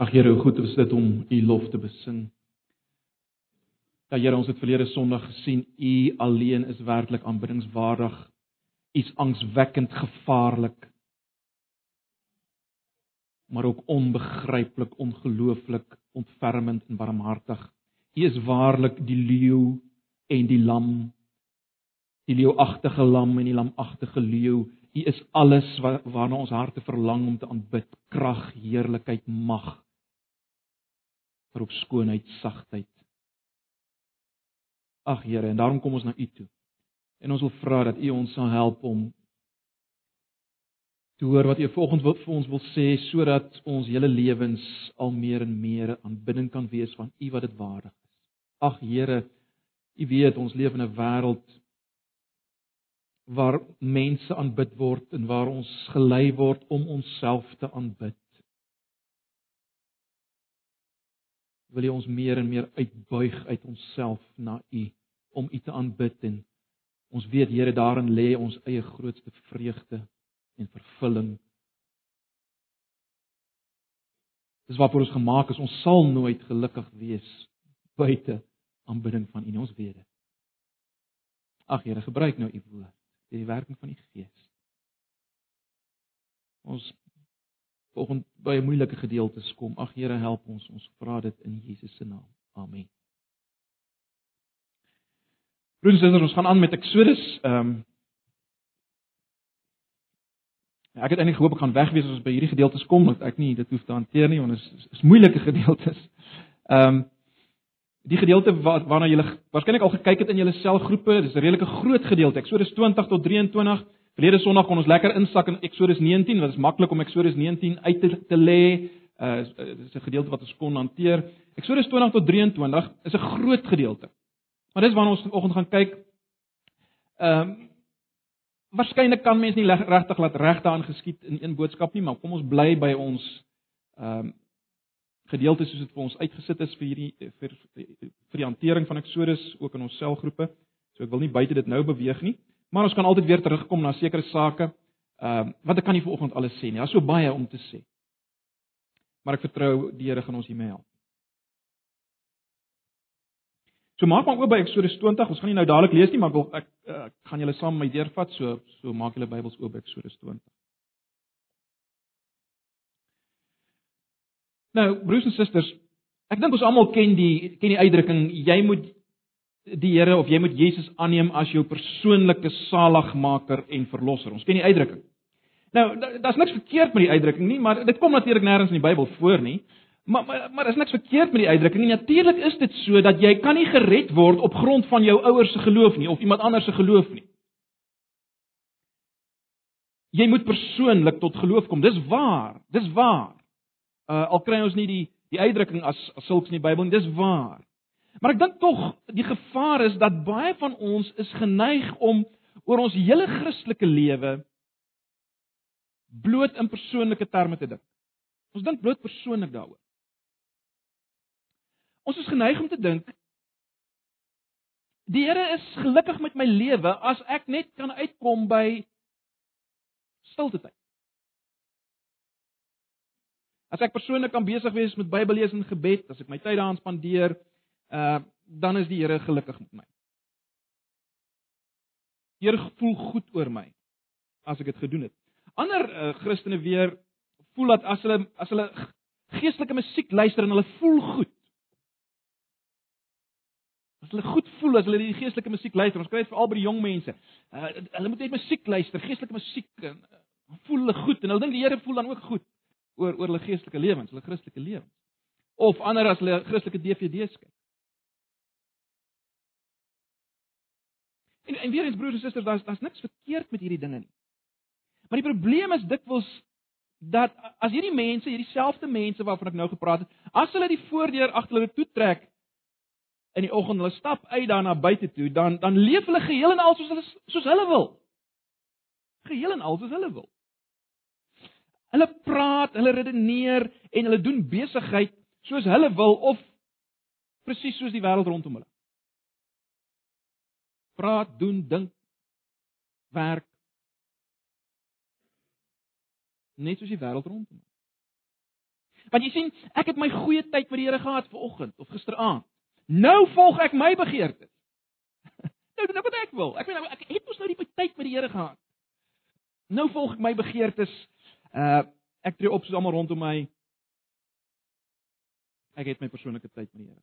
Ag Here, hoe goed is dit om U lof te besing. Ja Here, ons het verlede Sondag gesien U alleen is werklik aanbiddingswaardig. U is angswekkend gevaarlik. Maar ook onbegryplik, ongelooflik, ontfermend en barmhartig. U is waarlik die leeu en die lam. Die leeuagtige lam en die lamagtige leeu. U is alles waarna ons harte verlang om te aanbid. Krag, heerlikheid, mag. Ook skoonheid, sagtheid. Ag Here, en daarom kom ons na U toe. En ons wil vra dat U ons sal help om te hoor wat U volgens wil vir ons wil sê sodat ons hele lewens al meer en meer aanbidding kan wees van U wat dit waardig is. Ag Here, U weet ons leef in 'n wêreld waar mense aanbid word en waar ons gelei word om onsself te aanbid. Wil U ons meer en meer uitbuig uit onsself na U om U te aanbid en ons weet Here daarin lê ons eie grootste vreugde en vervulling. Dis waarvoor ons gemaak is. Ons sal nooit gelukkig wees buite aanbidding van U, ons weet dit. Ag Here, gebruik nou U woord deur die werking van die Gees. Ons volgende by moeilike gedeeltes kom. Ag Here, help ons. Ons vra dit in Jesus se naam. Amen. Broers en susters, ons gaan aan met Eksodus. Ehm um, Ek het eintlik gehoop ek gaan wegwees as ons by hierdie gedeeltes kom, want ek nie dit hoef te hanteer nie, want dit is, is moeilike gedeeltes. Ehm um, die gedeelte wat waarna julle waarskynlik al gekyk het in julle selgroepe, dis 'n redelike groot gedeelte. Eksodus 20 tot 23. Verlede Sondag kon ons lekker insak in Eksodus 19, wat is maklik om Eksodus 19 uit te, te lê. Uh dis 'n gedeelte wat ons kon hanteer. Eksodus 20 tot 23 is 'n groot gedeelte. Maar dis waarna ons vanoggend gaan kyk. Ehm um, waarskynlik kan mense nie regtig laat regte aangeskied in een boodskap nie, maar kom ons bly by ons ehm um, gedeeltes soos dit vir ons uitgesit is vir hierdie vir vir die hantering van Exodus ook in ons selgroepe. So ek wil nie buite dit nou beweeg nie, maar ons kan altyd weer terugkom na sekere sake. Ehm uh, wat ek kan nie vanoggend alles sê nie. Daar's so baie om te sê. Maar ek vertrou die Here gaan ons hiermee help. So maak maar oop by Exodus 20. Ons gaan nie nou dadelik lees nie, maar ek ek, ek gaan julle saam met my deurvat. So so maak julle Bybels oop by Exodus 20. Nou, broers en susters, ek dink ons almal ken die ken die uitdrukking jy moet die Here of jy moet Jesus aanneem as jou persoonlike saligmaker en verlosser. Ons ken die uitdrukking. Nou, daar's niks verkeerd met die uitdrukking nie, maar dit kom natuurlik nêrens in die Bybel voor nie. Maar maar maar is niks verkeerd met die uitdrukking nie. Natuurlik is dit so dat jy kan nie gered word op grond van jou ouers se geloof nie of iemand anders se geloof nie. Jy moet persoonlik tot geloof kom. Dis waar. Dis waar. Uh al kry ons nie die die uitdrukking as, as sulks in die Bybel nie, dis waar. Maar ek dink tog die gevaar is dat baie van ons is geneig om oor ons hele Christelike lewe bloot in persoonlike terme te dink. Ons dink bloot persoonlik daaroor. Ons is geneig om te dink die Here is gelukkig met my lewe as ek net kan uitkom by stilte tyd. As ek persoonlik kan besig wees met Bybellees en gebed, as ek my tyd daaraan spandeer, uh dan is die Here gelukkig met my. Die Here voel goed oor my as ek dit gedoen het. Ander uh, Christene weer voel dat as hulle as hulle geestelike musiek luister en hulle voel goed. As hulle goed voel as hulle die geestelike musiek luister, ons kry dit veral by die jong mense. Uh, hulle moet net musiek luister, geestelike musiek en uh, voel hulle goed en hulle dink die Here voel dan ook goed oor oor hulle geestelike lewens, hulle Christelike lewens. Of ander as hulle Christelike DVD's kyk. En en weer eens broers en susters, daar's daar's niks verkeerd met hierdie dinge nie. Maar die probleem is dikwels dat as hierdie mense, hierdie selfde mense waarvan ek nou gepraat het, as hulle die voordeur agter hulle toe trek in die oggend, hulle stap uit daar na buite toe, dan dan leef hulle geheel en al soos hulle soos hulle wil. Geheel en al soos hulle wil. Hulle praat, hulle redeneer en hulle doen besigheid soos hulle wil of presies soos die wêreld rondom hulle. Praat, doen, dink, werk net soos die wêreld rondom hulle. Want jy sien, ek het my goeie tyd met die Here gehad vanoggend of gisteraand. Nou volg ek my begeertes. nou doen ek wat ek wil. Ek weet ek het mos nou die tyd met die Here gehad. Nou volg ek my begeertes. Uh ek tree op soos almal rondom my. Ek het my persoonlike tyd met die Here.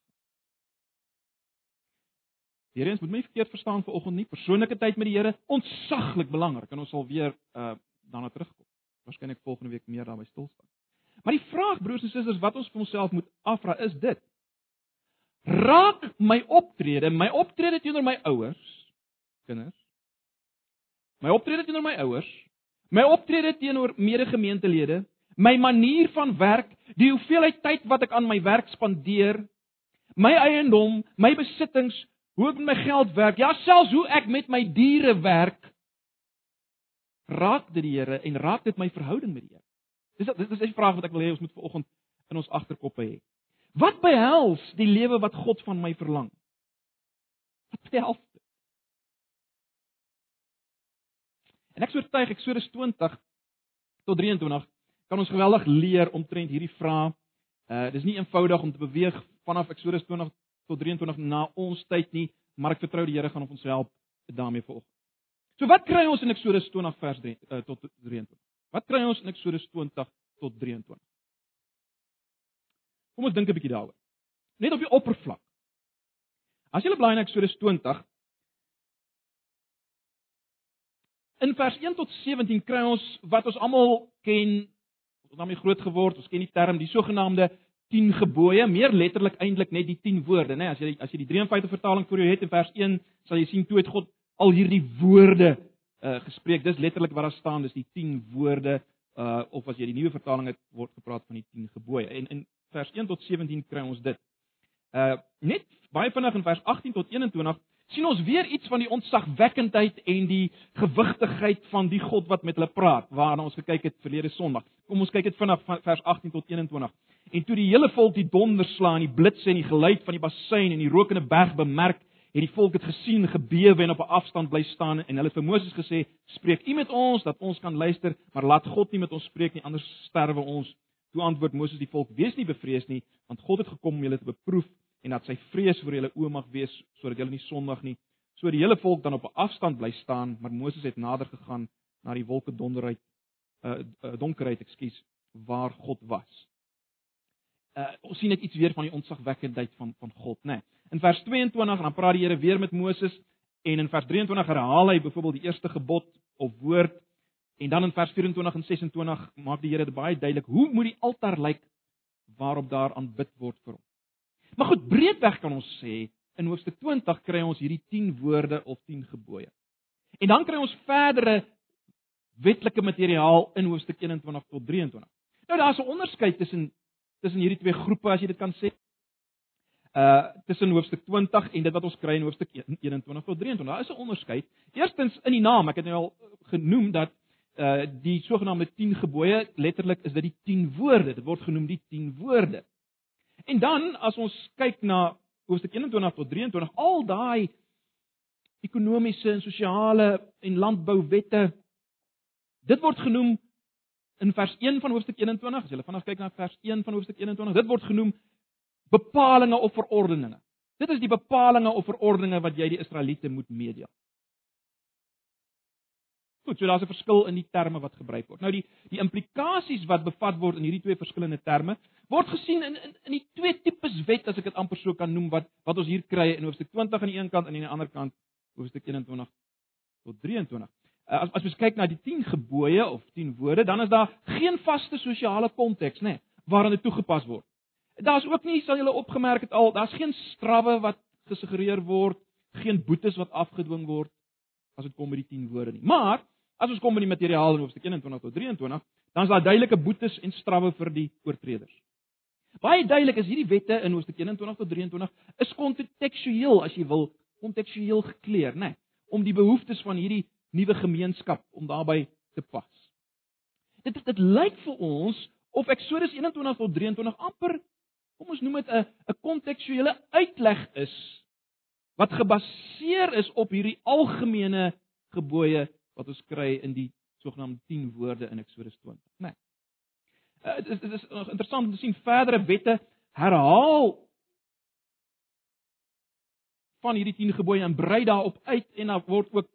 Hierdie eens moet my verkeerd verstaan vir oggend nie. Persoonlike tyd met die Here ontsaglik belangrik en ons sal weer uh daarna terugkom. Waarskynlik volgende week meer daarby stil staan. Maar die vraag broers en susters wat ons vir onsself moet afvra is dit: Raak my optrede, my optrede teenoor my ouers, kinders, my optrede teenoor my ouers, my optrede teenoor medegemeentelede, my manier van werk, die hoeveelheid tyd wat ek aan my werk spandeer, my eiendom, my besittings, hoe ek met my geld werk, ja selfs hoe ek met my diere werk, raak dit die Here en raak dit my verhouding met die Here. Dis dis is 'n vraag wat ek wil hê ons moet vanoggend in ons agterkoppe hê. Wat behels die lewe wat God van my verlang? Wat behels En ek soortuig Eksodus 20 tot 23 kan ons geweldig leer omtrent hierdie vraag. Uh dis nie eenvoudig om te beweeg vanaf Eksodus 20 tot 23 na ons tyd nie, maar ek vertrou die Here gaan ons help daarmee vanoggend. So wat kry ons in Eksodus 20 vers 3 uh, tot 23? Wat kry ons in Eksodus 20 tot 23? Kom ons dink 'n bietjie daaroor. Net op die oppervlak. As jy blaai na Eksodus 20 In vers 1 tot 17 kry ons wat ons almal ken, ons het daarmee groot geword, ons ken die term die sogenaamde 10 gebooie, meer letterlik eintlik net die 10 woorde, né? As jy as jy die 53 vertaling voor jou het in vers 1, sal jy sien toe het God al hierdie woorde uh gespreek. Dis letterlik wat daar staan, dis die 10 woorde uh of as jy die nuwe vertaling het word gepraat van die 10 gebooie. En in vers 1 tot 17 kry ons dit. Uh net baie vinnig in vers 18 tot 21 sien ons weer iets van die ontzagwekkendheid en die gewigtigheid van die God wat met hulle praat, waarna ons gekyk het verlede Sondag. Kom ons kyk dit vinnig van vers 18 tot 21. En toe die hele volk die donderslaan, die blitse en die geluid van die bassein en die rokende berg bemerk, het die volk dit gesien, gebewe en op 'n afstand bly staan en hulle vir Moses gesê: "Spreek U met ons dat ons kan luister, maar laat God nie met ons spreek nie, anders sterwe ons." Toe antwoord Moses die volk: "Wees nie bevrees nie, want God het gekom om julle te beproef en dat sy vrees vir julle oë mag wees sodat julle nie sondig nie." So die hele volk dan op 'n afstand bly staan, maar Moses het nader gegaan na die wolke donderheid uh, uh donkerheid, ekskuus, waar God was. Uh ons sien net iets weer van die ontzagwekkendheid van van God, né? Nee. In vers 22 en dan praat die Here weer met Moses en in vers 23 herhaal hy byvoorbeeld die eerste gebod of woord en dan in vers 24 en 26 maak die Here dit baie duidelik hoe moet die altaar lyk waarop daar aanbid word vir hom. Maar goed, breedweg kan ons sê in hoofstuk 20 kry ons hierdie 10 woorde of 10 gebooie. En dan kry ons verdere wetlike materiaal in hoofstuk 21 tot 23. Nou daar's 'n onderskeid tussen tussen hierdie twee groepe as jy dit kan sê uh tussen hoofstuk 20 en dit wat ons kry in hoofstuk 21 tot 23. Daar is 'n onderskeid. Eerstens in die naam, ek het nou al genoem dat uh die sogenaamde 10 gebooie letterlik is dit die 10 woorde. Dit word genoem die 10 woorde. En dan as ons kyk na hoofstuk 21 tot 23, al daai ekonomiese en sosiale en landbouwette dit word genoem in vers 1 van hoofstuk 21. As jy vanaf kyk na vers 1 van hoofstuk 21, dit word genoem bepalinge of verordeninge. Dit is die bepalinge of verordeninge wat jy die Israeliete moet meedeel. Goed, so daar's 'n verskil in die terme wat gebruik word. Nou die die implikasies wat bevat word in hierdie twee verskillende terme word gesien in in in die twee tipes wet as ek dit amper so kan noem wat wat ons hier kry in hoofstuk 20 aan die een kant en aan die ander kant hoofstuk 21 tot 23. Uh, as as ons kyk na die 10 gebooie of 10 woorde, dan is daar geen vaste sosiale konteks, nê, nee, waarin dit toegepas word. Daar's ook nie sal julle opgemerk het al, daar's geen strawwe wat gesuggereer word, geen boetes wat afgedwing word as dit kom by die 10 woorde nie. Maar as ons kom by die materiaal in hoofstuk 21 tot 23, dan is daar duidelike boetes en strawwe vir die oortreders. Baie duidelik is hierdie wette in hoofstuk 21 tot 23 is kontekstueel as jy wil, kontekstueel gekleer, né, nee, om die behoeftes van hierdie nuwe gemeenskap om daarbey te pas. Dit dit lyk vir ons of Eksodus 21 tot 23 amper kom ons noem dit 'n 'n kontekstuele uitleg is wat gebaseer is op hierdie algemene gebooie wat ons kry in die sogenaamde 10 woorde in Eksodus 20, né? Nee. Uh, dit is dit is interessant om te sien verdere wette herhaal van hierdie 10 gebooie en brei daarop uit en dan word ook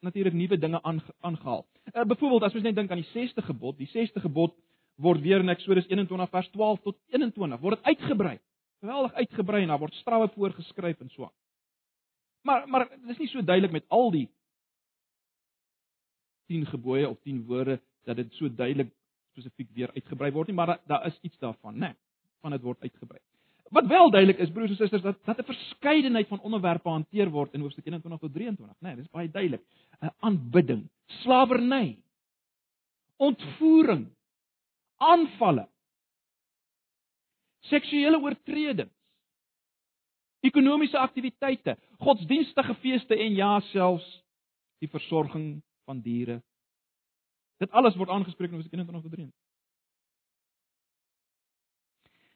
natuurlik nuwe dinge aangehaal. Uh, Byvoorbeeld as ons net dink aan die 6ste gebod, die 6ste gebod word weer in Eksodus 21 vers 12 tot 21 word dit uitgebrei. Geweldig uitgebrei en daar word strawwe voorgeskryf en so aan. Maar maar dit is nie so duidelik met al die 10 gebooie of 10 woorde dat dit so duidelik spesifiek weer uitgebrei word nie, maar daar da is iets daarvan, né? Van dit word uitgebrei. Wat wel duidelik is broers en susters dat dat 'n verskeidenheid van onderwerpe hanteer word in hoofstuk 21 tot 23, né? Nee, dis baie duidelik. 'n Aanbidding, slawerny, ontvoering, aanvalle, seksuele oortredings, ekonomiese aktiwiteite, godsdienstige feeste en ja selfs die versorging van diere. Dit alles word aangespreek in Hoofstuk 21 tot 23.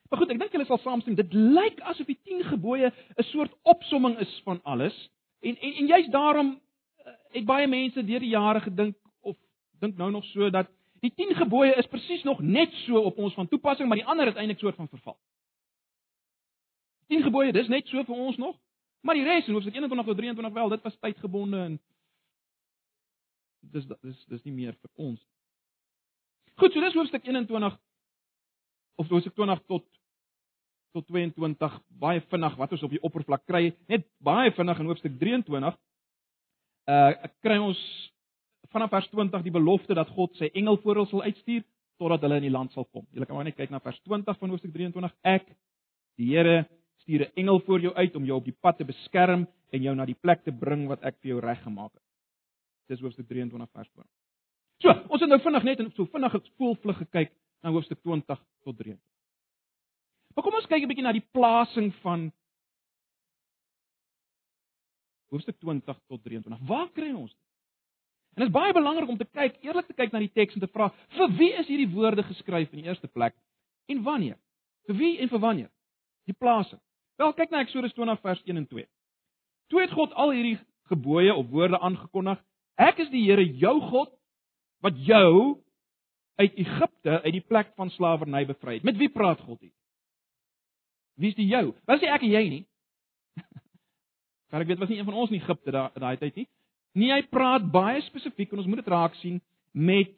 Maar goed, ek dink julle sal saamstem, dit lyk asof die 10 gebooie 'n soort opsomming is van alles. En en en juist daarom eh, het baie mense deur die jare gedink of dink nou nog so dat die 10 gebooie is presies nog net so op ons van toepassing, maar die ander is eintlik soort van verval. 10 gebooie, dis net so vir ons nog. Maar die res, hoofstuk 21 tot 23 wel, dit was tydgebonde en dis dis dis nie meer vir ons. Goed, so dis hoofstuk 21 of hoofstuk 20 tot tot 22 baie vinnig wat ons op die oppervlak kry, net baie vinnig in hoofstuk 23. Uh kry ons vanaf vers 20 die belofte dat God sy engel voor hulle sal uitstuur totdat hulle in die land sal kom. Julle kan maar net kyk na vers 20 van hoofstuk 23. Ek, die Here, stuur 'n engel voor jou uit om jou op die pad te beskerm en jou na die plek te bring wat ek vir jou reggemaak het. Dis hoofstuk 23 vers 20. So, ons het nou vinnig net en so vinnig gevoelvlug gekyk na hoofstuk 20 tot 23. Maar kom ons kyk 'n bietjie na die plasing van hoofstuk 20 tot 23. Waar kry ons dit? En dit is baie belangrik om te kyk, eerlik te kyk na die teks en te vra, vir wie is hierdie woorde geskryf in die eerste plek en wanneer? Vir wie en vir wanneer? Die plasing. Wel, kyk na Eksodus 20 vers 1 en 2. Toe het God al hierdie gebooie of woorde aangekondig. Ek is die Here jou God wat jou uit Egipte, uit die plek van slawerny bevry het. Met wie praat God hier? Wie is die jou? Was nie ek en jy nie? Kan ek weet was nie een van ons in Egipte daai daai tyd nie. Nee, hy praat baie spesifiek en ons moet dit raak sien met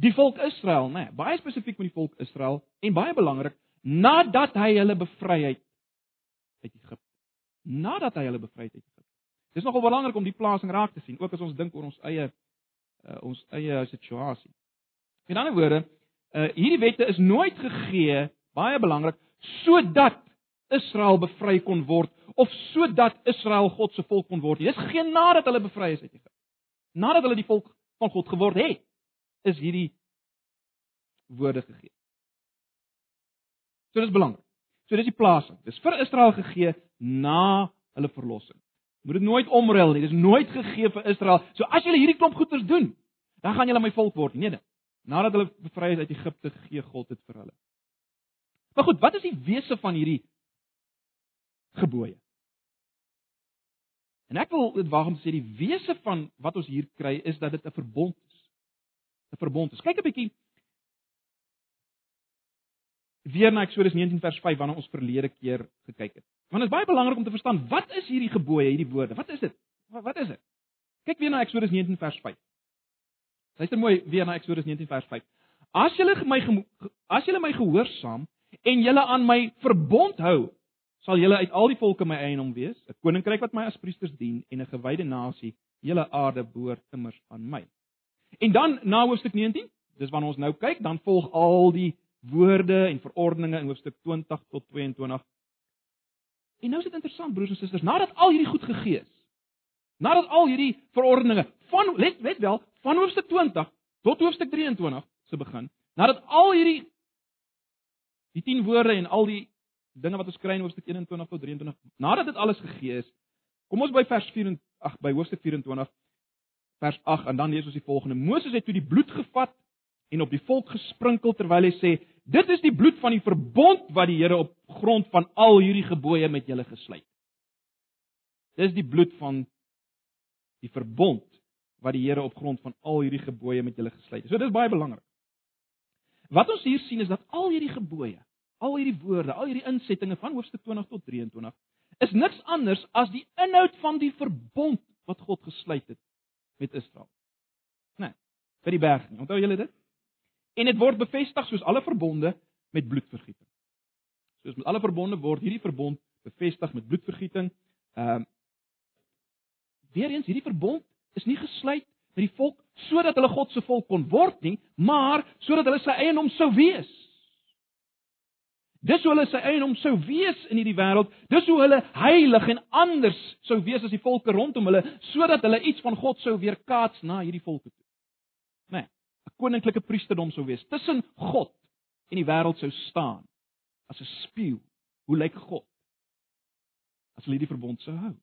die volk Israel, né? Nee, baie spesifiek met die volk Israel en baie belangrik nadat hy hulle bevry het uit Egipte. Nadat hy hulle bevry het uit Egipte. Dis nogal belangrik om die plasing raak te sien, ook as ons dink oor ons eie uh, ons eie situasie. In ander woorde, uh, hierdie wette is nooit gegee, baie belangrik, sodat Israel bevry kon word of sodat Israel God se volk kon word. Dis geen nadat hulle bevry is uit Egipte. Nadat hulle die volk van God geword het, is hierdie woorde gegee. So dis belangrik. So dis die plasing. Dis vir Israel gegee na hulle verlossing. Moet dit nooit omruil nie. Dis nooit gegee vir Israel. So as julle hierdie klomp goeders doen, dan gaan julle my volk word. Nee, nee. Nadat hulle bevry is uit Egipte, gee God dit vir hulle. Maar goed, wat is die wese van hierdie gebooie? En ek wil dit waag om te sê die wese van wat ons hier kry is dat dit 'n verbond is. 'n Verbond is. Kyk 'n bietjie weer na Eksodus 19 vers 5 wanneer ons verlede keer gekyk het. Want dit is baie belangrik om te verstaan wat is hierdie gebooie, hierdie woorde? Wat is dit? Wat, is dit? Kyk weer na Eksodus 19 vers 5. Luister mooi weer na Eksodus 19 vers 5. As julle my as julle my gehoorsaam en julle aan my verbond hou, sal julle uit al die volke my eienaam wees, 'n koninkryk wat my as priesters dien en 'n gewyde nasie, julle aarde behoort immers aan my. En dan na hoofstuk 19, dis wanneer ons nou kyk, dan volg al die woorde en verordeninge in hoofstuk 20 tot 22. En nou is dit interessant broers en susters, nadat al hierdie goed gegee is, nadat al hierdie verordeninge van let let wel, van hoofstuk 20 tot hoofstuk 23 se begin, nadat al hierdie die 10 woorde en al die dinge wat ons kry in hoofstuk 21 tot 23, nadat dit alles gegee is, kom ons by vers 4 ag by hoofstuk 24 vers 8 en dan lees ons die volgende: Moses het toe die bloed gevat en op die volk gesprinkel terwyl hy sê dit is die bloed van die verbond wat die Here op grond van al hierdie gebooie met julle gesluit. Dis die bloed van die verbond wat die Here op grond van al hierdie gebooie met julle gesluit het. So dis baie belangrik. Wat ons hier sien is dat al hierdie gebooie, al hierdie woorde, al hierdie insettinge van hoofstuk 20 tot 23 is niks anders as die inhoud van die verbond wat God gesluit het met Israel. Nee, by die berg. Onthou julle dit? En dit word bevestig soos alle verbonde met bloedvergieting. Soos met alle verbonde word hierdie verbond bevestig met bloedvergieting. Ehm uh, Weereens hierdie verbond is nie gesluit met die volk sodat hulle God se volk kon word nie, maar sodat hulle sy eiendom sou wees. Dis hoe hulle sy eienaam sou wees in hierdie wêreld. Dis hoe hulle heilig en anders sou wees as die volke rondom hulle, sodat hulle iets van God sou weerkaats na hierdie volke toe. Koninklike priesterdom sou wees tussen God en die wêreld sou staan as 'n spieël. Hoe lyk God? As hulle hierdie verbond sou hou,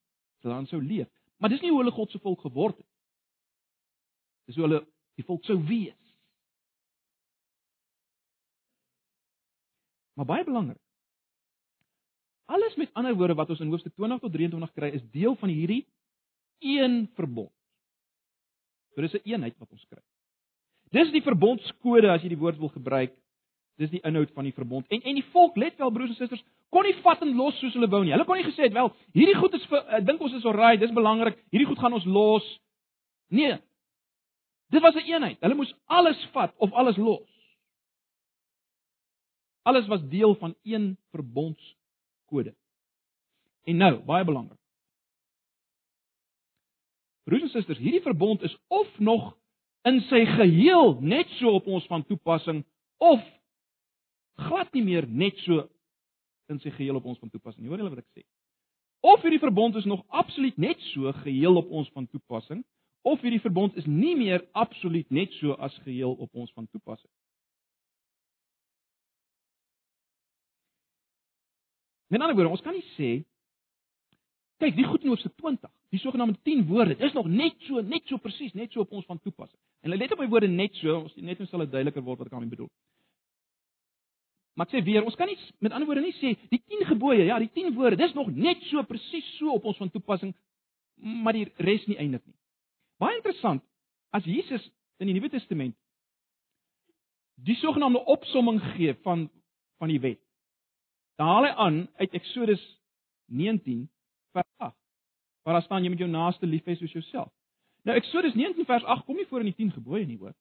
sou dan sou leef. Maar dis nie hoe hulle God se volk geword het. Dis hoe hulle die volk sou wees. Maar baie belangrik. Alles met ander woorde wat ons in hoofstuk 20 tot 23 kry is deel van hierdie een verbond. So dis 'n een eenheid wat ons kry. Dis die verbondskode as jy die woord wil gebruik. Dis die inhoud van die verbond. En en die volk, let wel broers en susters, kon nie vat en los soos hulle wou nie. Hulle kon nie gesê het, "Wel, hierdie goed is vir ek dink ons is alraai, dis belangrik. Hierdie goed gaan ons los." Nee. Dit was 'n een eenheid. Hulle moes alles vat of alles los. Alles was deel van een verbondskode. En nou, baie belangrik. Broers en susters, hierdie verbond is of nog in sy geheel net so op ons van toepassing of glad nie meer net so in sy geheel op ons van toepassing. Jy hoor hulle wat ek sê. Of hierdie verbond is nog absoluut net so geheel op ons van toepassing of hierdie verbond is nie meer absoluut net so as geheel op ons van toepassing. Met ander woorde, ons kan nie sê kyk, die goed in Hoofstuk 20, die sogenaamde 10 woorde, is nog net so, net so presies, net so op ons van toepassing. En let op my woorde net so, ons net nou sal dit duideliker word wat ek daarmee bedoel. Maar ek sê weer, ons kan nie met ander woorde nie sê die 10 gebooie, ja, die 10 woorde, dis nog net so presies so op ons van toepassing, maar die res nie eindig nie. Baie interessant, as Jesus in die Nuwe Testament die sogenaamde opsomming gee van van die wet Dan haal hy aan uit Eksodus 19 vers 8. Waar daar staan jy moet jou naaste lief hê soos jouself. Nou Eksodus 19 vers 8 kom nie voor in die 10 gebooie nie, hoor.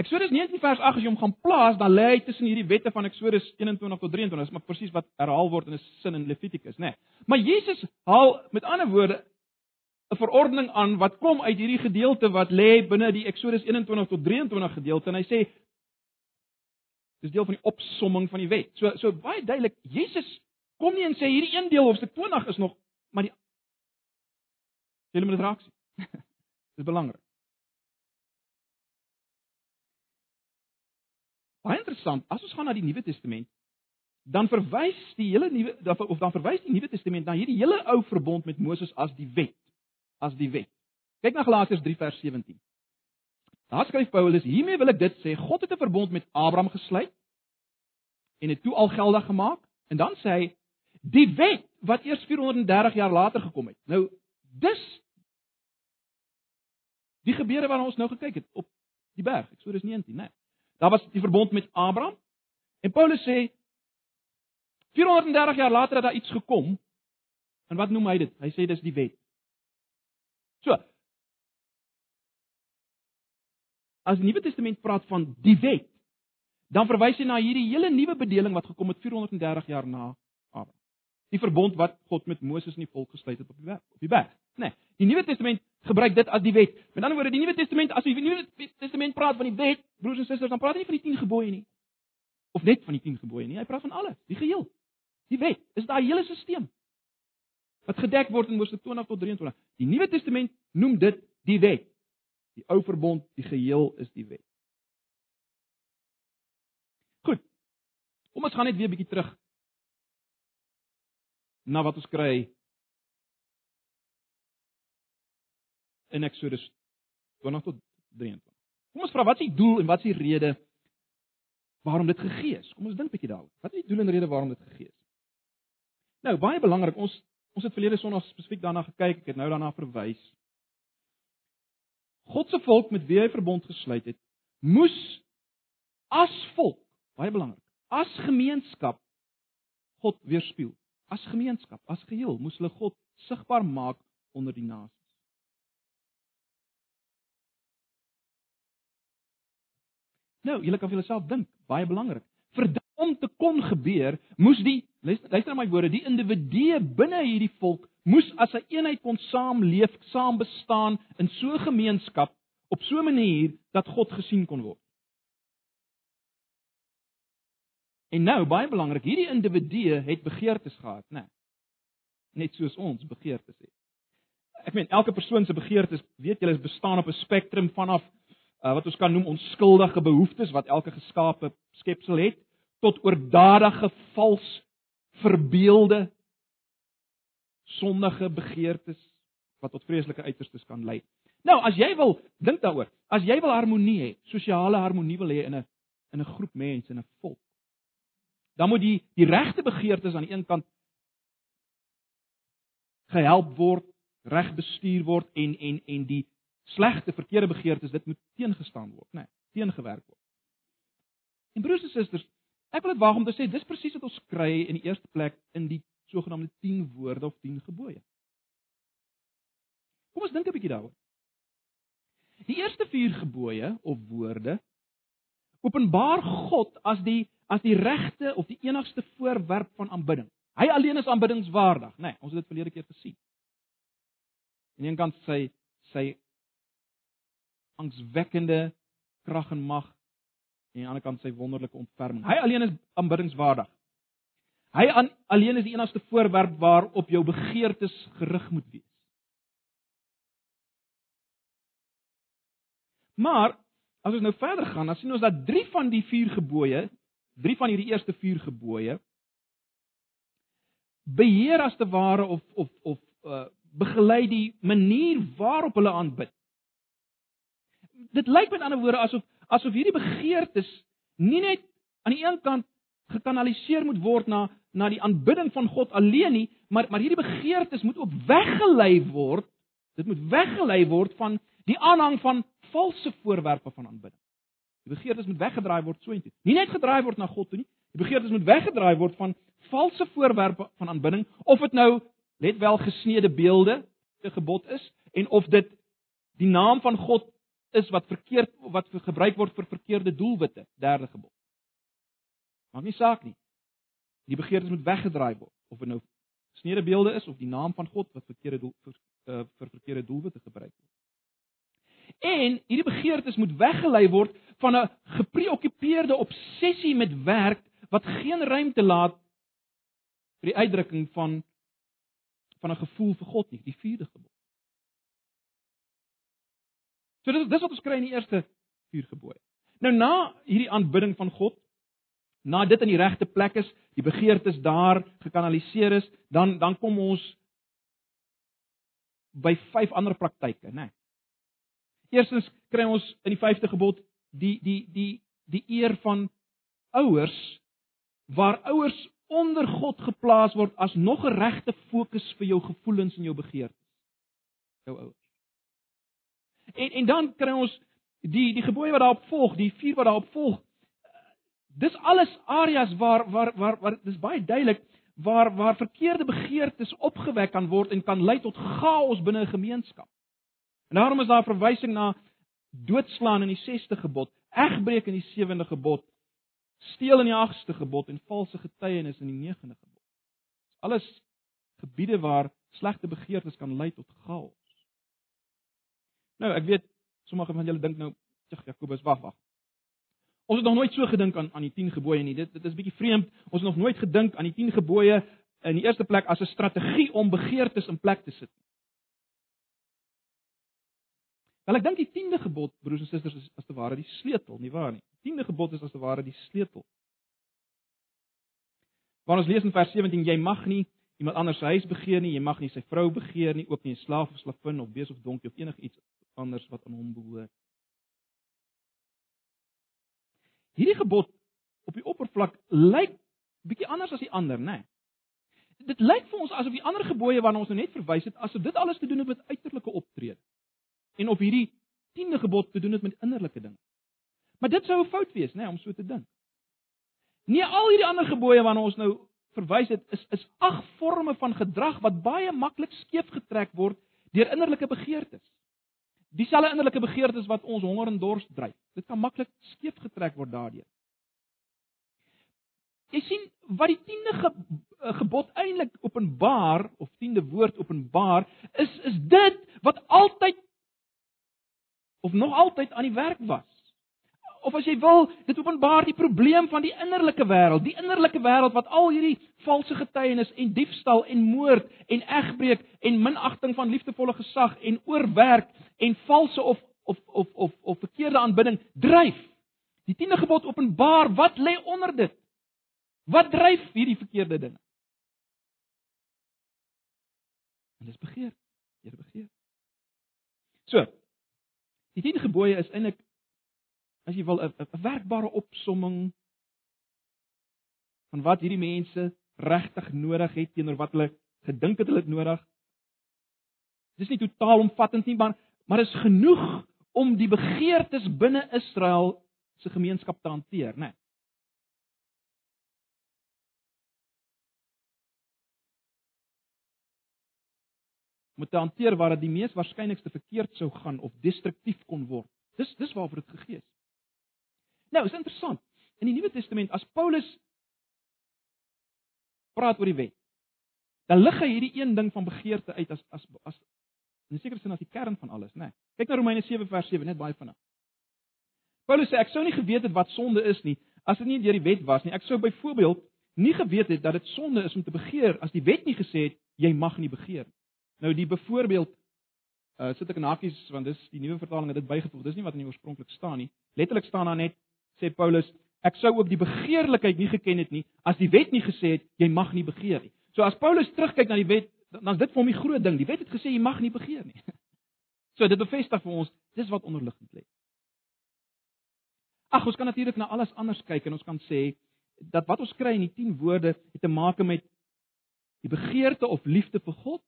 Eksodus 19 vers 8 as jy hom gaan plaas, dan lê hy tussen hierdie wette van Eksodus 21 tot 23, dis maar presies wat herhaal word in 'n sin in Levitikus, nê. Nee. Maar Jesus haal met ander woorde 'n verordening aan wat kom uit hierdie gedeelte wat lê binne die Eksodus 21 tot 23 gedeelte en hy sê Dis deel van die opsomming van die wet. So so baie duidelik, Jesus kom nie en sê hierdie een deel hoofstuk 20 is nog maar die Julle moet dit raak sien. Dis belangrik. Baie interessant, as ons gaan na die Nuwe Testament, dan verwys die hele nuwe of dan verwys die Nuwe Testament na hierdie hele ou verbond met Moses as die wet, as die wet. Kyk na Galasiërs 3 vers 17. Daar skryf Paulus: "Hiermee wil ek dit sê, God het 'n verbond met Abraham gesluit en dit toe al geldig gemaak." En dan sê hy: "Die wet wat eers 430 jaar later gekom het." Nou, dis die gebeure waarna ons nou gekyk het op die berg, Eksodus 19, né? Nee. Daar was die verbond met Abraham. En Paulus sê 430 jaar later het daar iets gekom. En wat noem hy dit? Hy sê dis die wet. So, as die Nuwe Testament praat van die wet, dan verwys hy na hierdie hele nuwe bedeling wat gekom het 430 jaar na. Die verbond wat God met Moses en die volk gesluit het op die berg, op die berg. Nee, die Nuwe Testament gebruik dit as die wet. Met ander woorde, die Nuwe Testament as die Nuwe Testament praat van die wet, broers en susters, dan praat hy nie van die 10 gebooie nie. Of net van die 10 gebooie nie, hy praat van alles, die geheel. Die wet is daai hele stelsel wat gedek word in Moses 20 tot 23. Die Nuwe Testament noem dit die wet. Die ou verbond, die geheel is die wet. Goed. Kom ons gaan net weer 'n bietjie terug na wat ons kry in Eksodus 20 tot 23. Kom ons vra wat is die doel en wat is die rede waarom dit gegee is? Kom ons dink 'n bietjie daaroor. Wat is die doel en rede waarom dit gegee is? Nou, baie belangrik, ons ons het verlede Sondag spesifiek daarna gekyk, ek het nou daarna verwys. God se volk met wie hy verbond gesluit het, moes as volk, baie belangrik, as gemeenskap God weerspieël. As gemeenskap, as geheel moes hulle God sigbaar maak onder die nasies. Nou, julle kan vir julleself dink, baie belangrik. Vir om te kon gebeur, moes die luister, luister na my woorde, die individue binne hierdie volk moes as 'n eenheid kon saamleef, saam bestaan in so 'n gemeenskap op so 'n manier dat God gesien kon word. En nou, baie belangrik, hierdie individue het begeertes gehad, né? Nee, net soos ons begeertes het. Ek meen elke persoon se begeertes, weet julle, bestaan op 'n spektrum vanaf uh, wat ons kan noem onskuldige behoeftes wat elke geskape skepsel het tot oordadige vals verbeelde sondige begeertes wat tot vreeslike uiterstes kan lei. Nou, as jy wil dink daaroor, as jy wil harmonie hê, sosiale harmonie wil hê in 'n in 'n groep mense in 'n volk, dan moet die die regte begeertes aan die een kant gehelp word, reg bestuur word en en en die slegte verkeerde begeertes dit moet teengestaan word, né? Nee, teengewerk word. En broers en susters, ek wil dit waag om te sê dis presies wat ons kry in die eerste plek in die sogenaamde 10 woorde of 10 gebooie. Kom ons dink 'n bietjie daaroor. Die eerste 4 gebooie of woorde openbaar God as die as die regte of die enigste voorwerp van aanbidding. Hy alleen is aanbiddingswaardig, né? Nee, ons het dit verlede keer gesien. Aan die een kant sy sy angswekkende krag en mag en aan die ander kant sy wonderlike ontferming. Hy alleen is aanbiddingswaardig. Hy aan, alleen is die enigste voorwerp waarop jou begeertes gerig moet wees. Maar as ons nou verder gaan, dan sien ons dat 3 van die 4 gebooie, 3 van hierdie eerste 4 gebooie beheer as te ware of of of uh, begelei die manier waarop hulle aanbid. Dit lyk met ander woorde asof asof hierdie begeertes nie net aan die een kant gekanaliseer moet word na na die aanbidding van God alleen nie, maar maar hierdie begeertes moet ook weggelei word. Dit moet weggelei word van die aanhang van valse voorwerpe van aanbidding. Die begeertes moet weggedraai word soontoe. Nie net gedraai word na God toe nie. Die begeertes moet weggedraai word van valse voorwerpe van aanbidding of dit nou let wel gesneede beelde te gebod is en of dit die naam van God is wat verkeerd wat gebruik word vir verkeerde doelwitte, derde gebod. Maak nie saak nie. Die begeertes moet weggedraai word of dit nou gesneede beelde is of die naam van God wat verkeerde doel vir, uh, vir verkeerde doelwitte gebruik word. En hierdie begeertes moet weggelei word van 'n gepreokkupeerde obsessie met werk wat geen ruimte laat vir die uitdrukking van van 'n gevoel vir God nie, die vierde gebod. So dis dis wat ons kry in die eerste vier gebooie. Nou na hierdie aanbidding van God na dit in die regte plek is, die begeertes daar gekanaliseer is, dan dan kom ons by vyf ander praktyke, né? Nee. Eerstens kry ons in die vyfde gebod die die die die eer van ouers waar ouers onder God geplaas word as nog 'n regte fokus vir jou gevoelens en jou begeertes. Jou ouers. En en dan kry ons die die gebooie wat daarop volg, die vier wat daarop volg, dis alles areas waar waar waar waar dis baie duidelik waar waar verkeerde begeertes opgewek kan word en kan lei tot chaos binne 'n gemeenskap. En daarom is daar verwysing na doodslaan in die 6ste gebod, egbreek in die 7de gebod, steel in die 8ste gebod en valse getuienis in die 9de gebod. Alles gebiede waar slegte begeertes kan lei tot chaos. Nou, ek weet sommige van julle dink nou, Jakobus, wag, wag. Ons het nog nooit so gedink aan aan die 10 gebooie nie. Dit dit is bietjie vreemd. Ons het nog nooit gedink aan die 10 gebooie in die eerste plek as 'n strategie om begeertes in plek te sit. Wel ek dink die 10de gebod, broers en susters, is as te ware die sleutel, nie waar nie? Die 10de gebod is as te ware die sleutel. Wanneer ons lees in vers 17, jy mag nie iemand anders se huis begeer nie, jy mag nie sy vrou begeer nie, ook nie 'n slaaf of slavin of bees of donkie of enigiets anders wat aan hom behoort. Hierdie gebod op die oppervlak lyk bietjie anders as die ander, né? Nee. Dit lyk vir ons asof die ander gebooie waarna ons nou net verwys het, asof dit alles te doen het met uiterlike optrede. En of hierdie 10de gebod te doen het met innerlike dinge. Maar dit sou 'n fout wees, né, nee, om so te dink. Nie al hierdie ander gebooie waarna ons nou verwys het is is ag forme van gedrag wat baie maklik skeef getrek word deur innerlike begeertes. Dieselfde innerlike begeertes wat ons honger en dors dryf. Dit kan maklik skeef getrek word daardeur. Jy sien wat die 10de ge, eh, gebod eintlik openbaar of 10de woord openbaar is is dit wat altyd of nog altyd aan die werk was. Of as jy wil, dit openbaar die probleem van die innerlike wêreld, die innerlike wêreld wat al hierdie valse getuienis en diefstal en moord en egbreek en minagting van liefdevolle gesag en oorwerk en valse of of of of of verkeerde aanbidding dryf. Die 10de gebod openbaar wat lê onder dit. Wat dryf hierdie verkeerde dinge? En dis begeer. Jy begeer. So. Die 10 gebooie is eintlik as jy wil 'n werkbare opsomming van wat hierdie mense regtig nodig het teenoor wat hulle gedink het hulle het nodig. Dis nie totaal omvattend nie, maar maar is genoeg om die begeertes binne Israel se gemeenskap te hanteer, né? Nee. Moet te hanteer waar dit die mees waarskynlikste verkeerd sou gaan of destruktief kon word. Dis dis waarvoor dit gegee is. Nou, is interessant. In die Nuwe Testament as Paulus praat oor die wet, dan lig hy hierdie een ding van begeerte uit as as as in sekere sin as die kern van alles, né? Nee. Kyk na Romeine 7 vers 7, net baie vinnig. Paulus sê ek sou nie geweet het wat sonde is nie as dit nie deur die wet was nie. Ek sou byvoorbeeld nie geweet het dat dit sonde is om te begeer as die wet nie gesê het jy mag nie begeer nie. Nou die byvoorbeeld uh sit ek in hakies want dis die nuwe vertaling het dit bygevoeg. Dis nie wat in die oorspronklik staan nie. Letterlik staan daar net sê Paulus, ek sou ook die begeerlikheid nie geken het nie as die wet nie gesê het jy mag nie begeer nie. So as Paulus terugkyk na die wet, dan is dit vir hom die groot ding. Die wet het gesê jy mag nie begeer nie. So dit bevestig vir ons dis wat onderliggend lê. Ag, ons kan natuurlik na alles anders kyk en ons kan sê dat wat ons kry in die 10 woorde het te maak met die begeerte of liefde vir God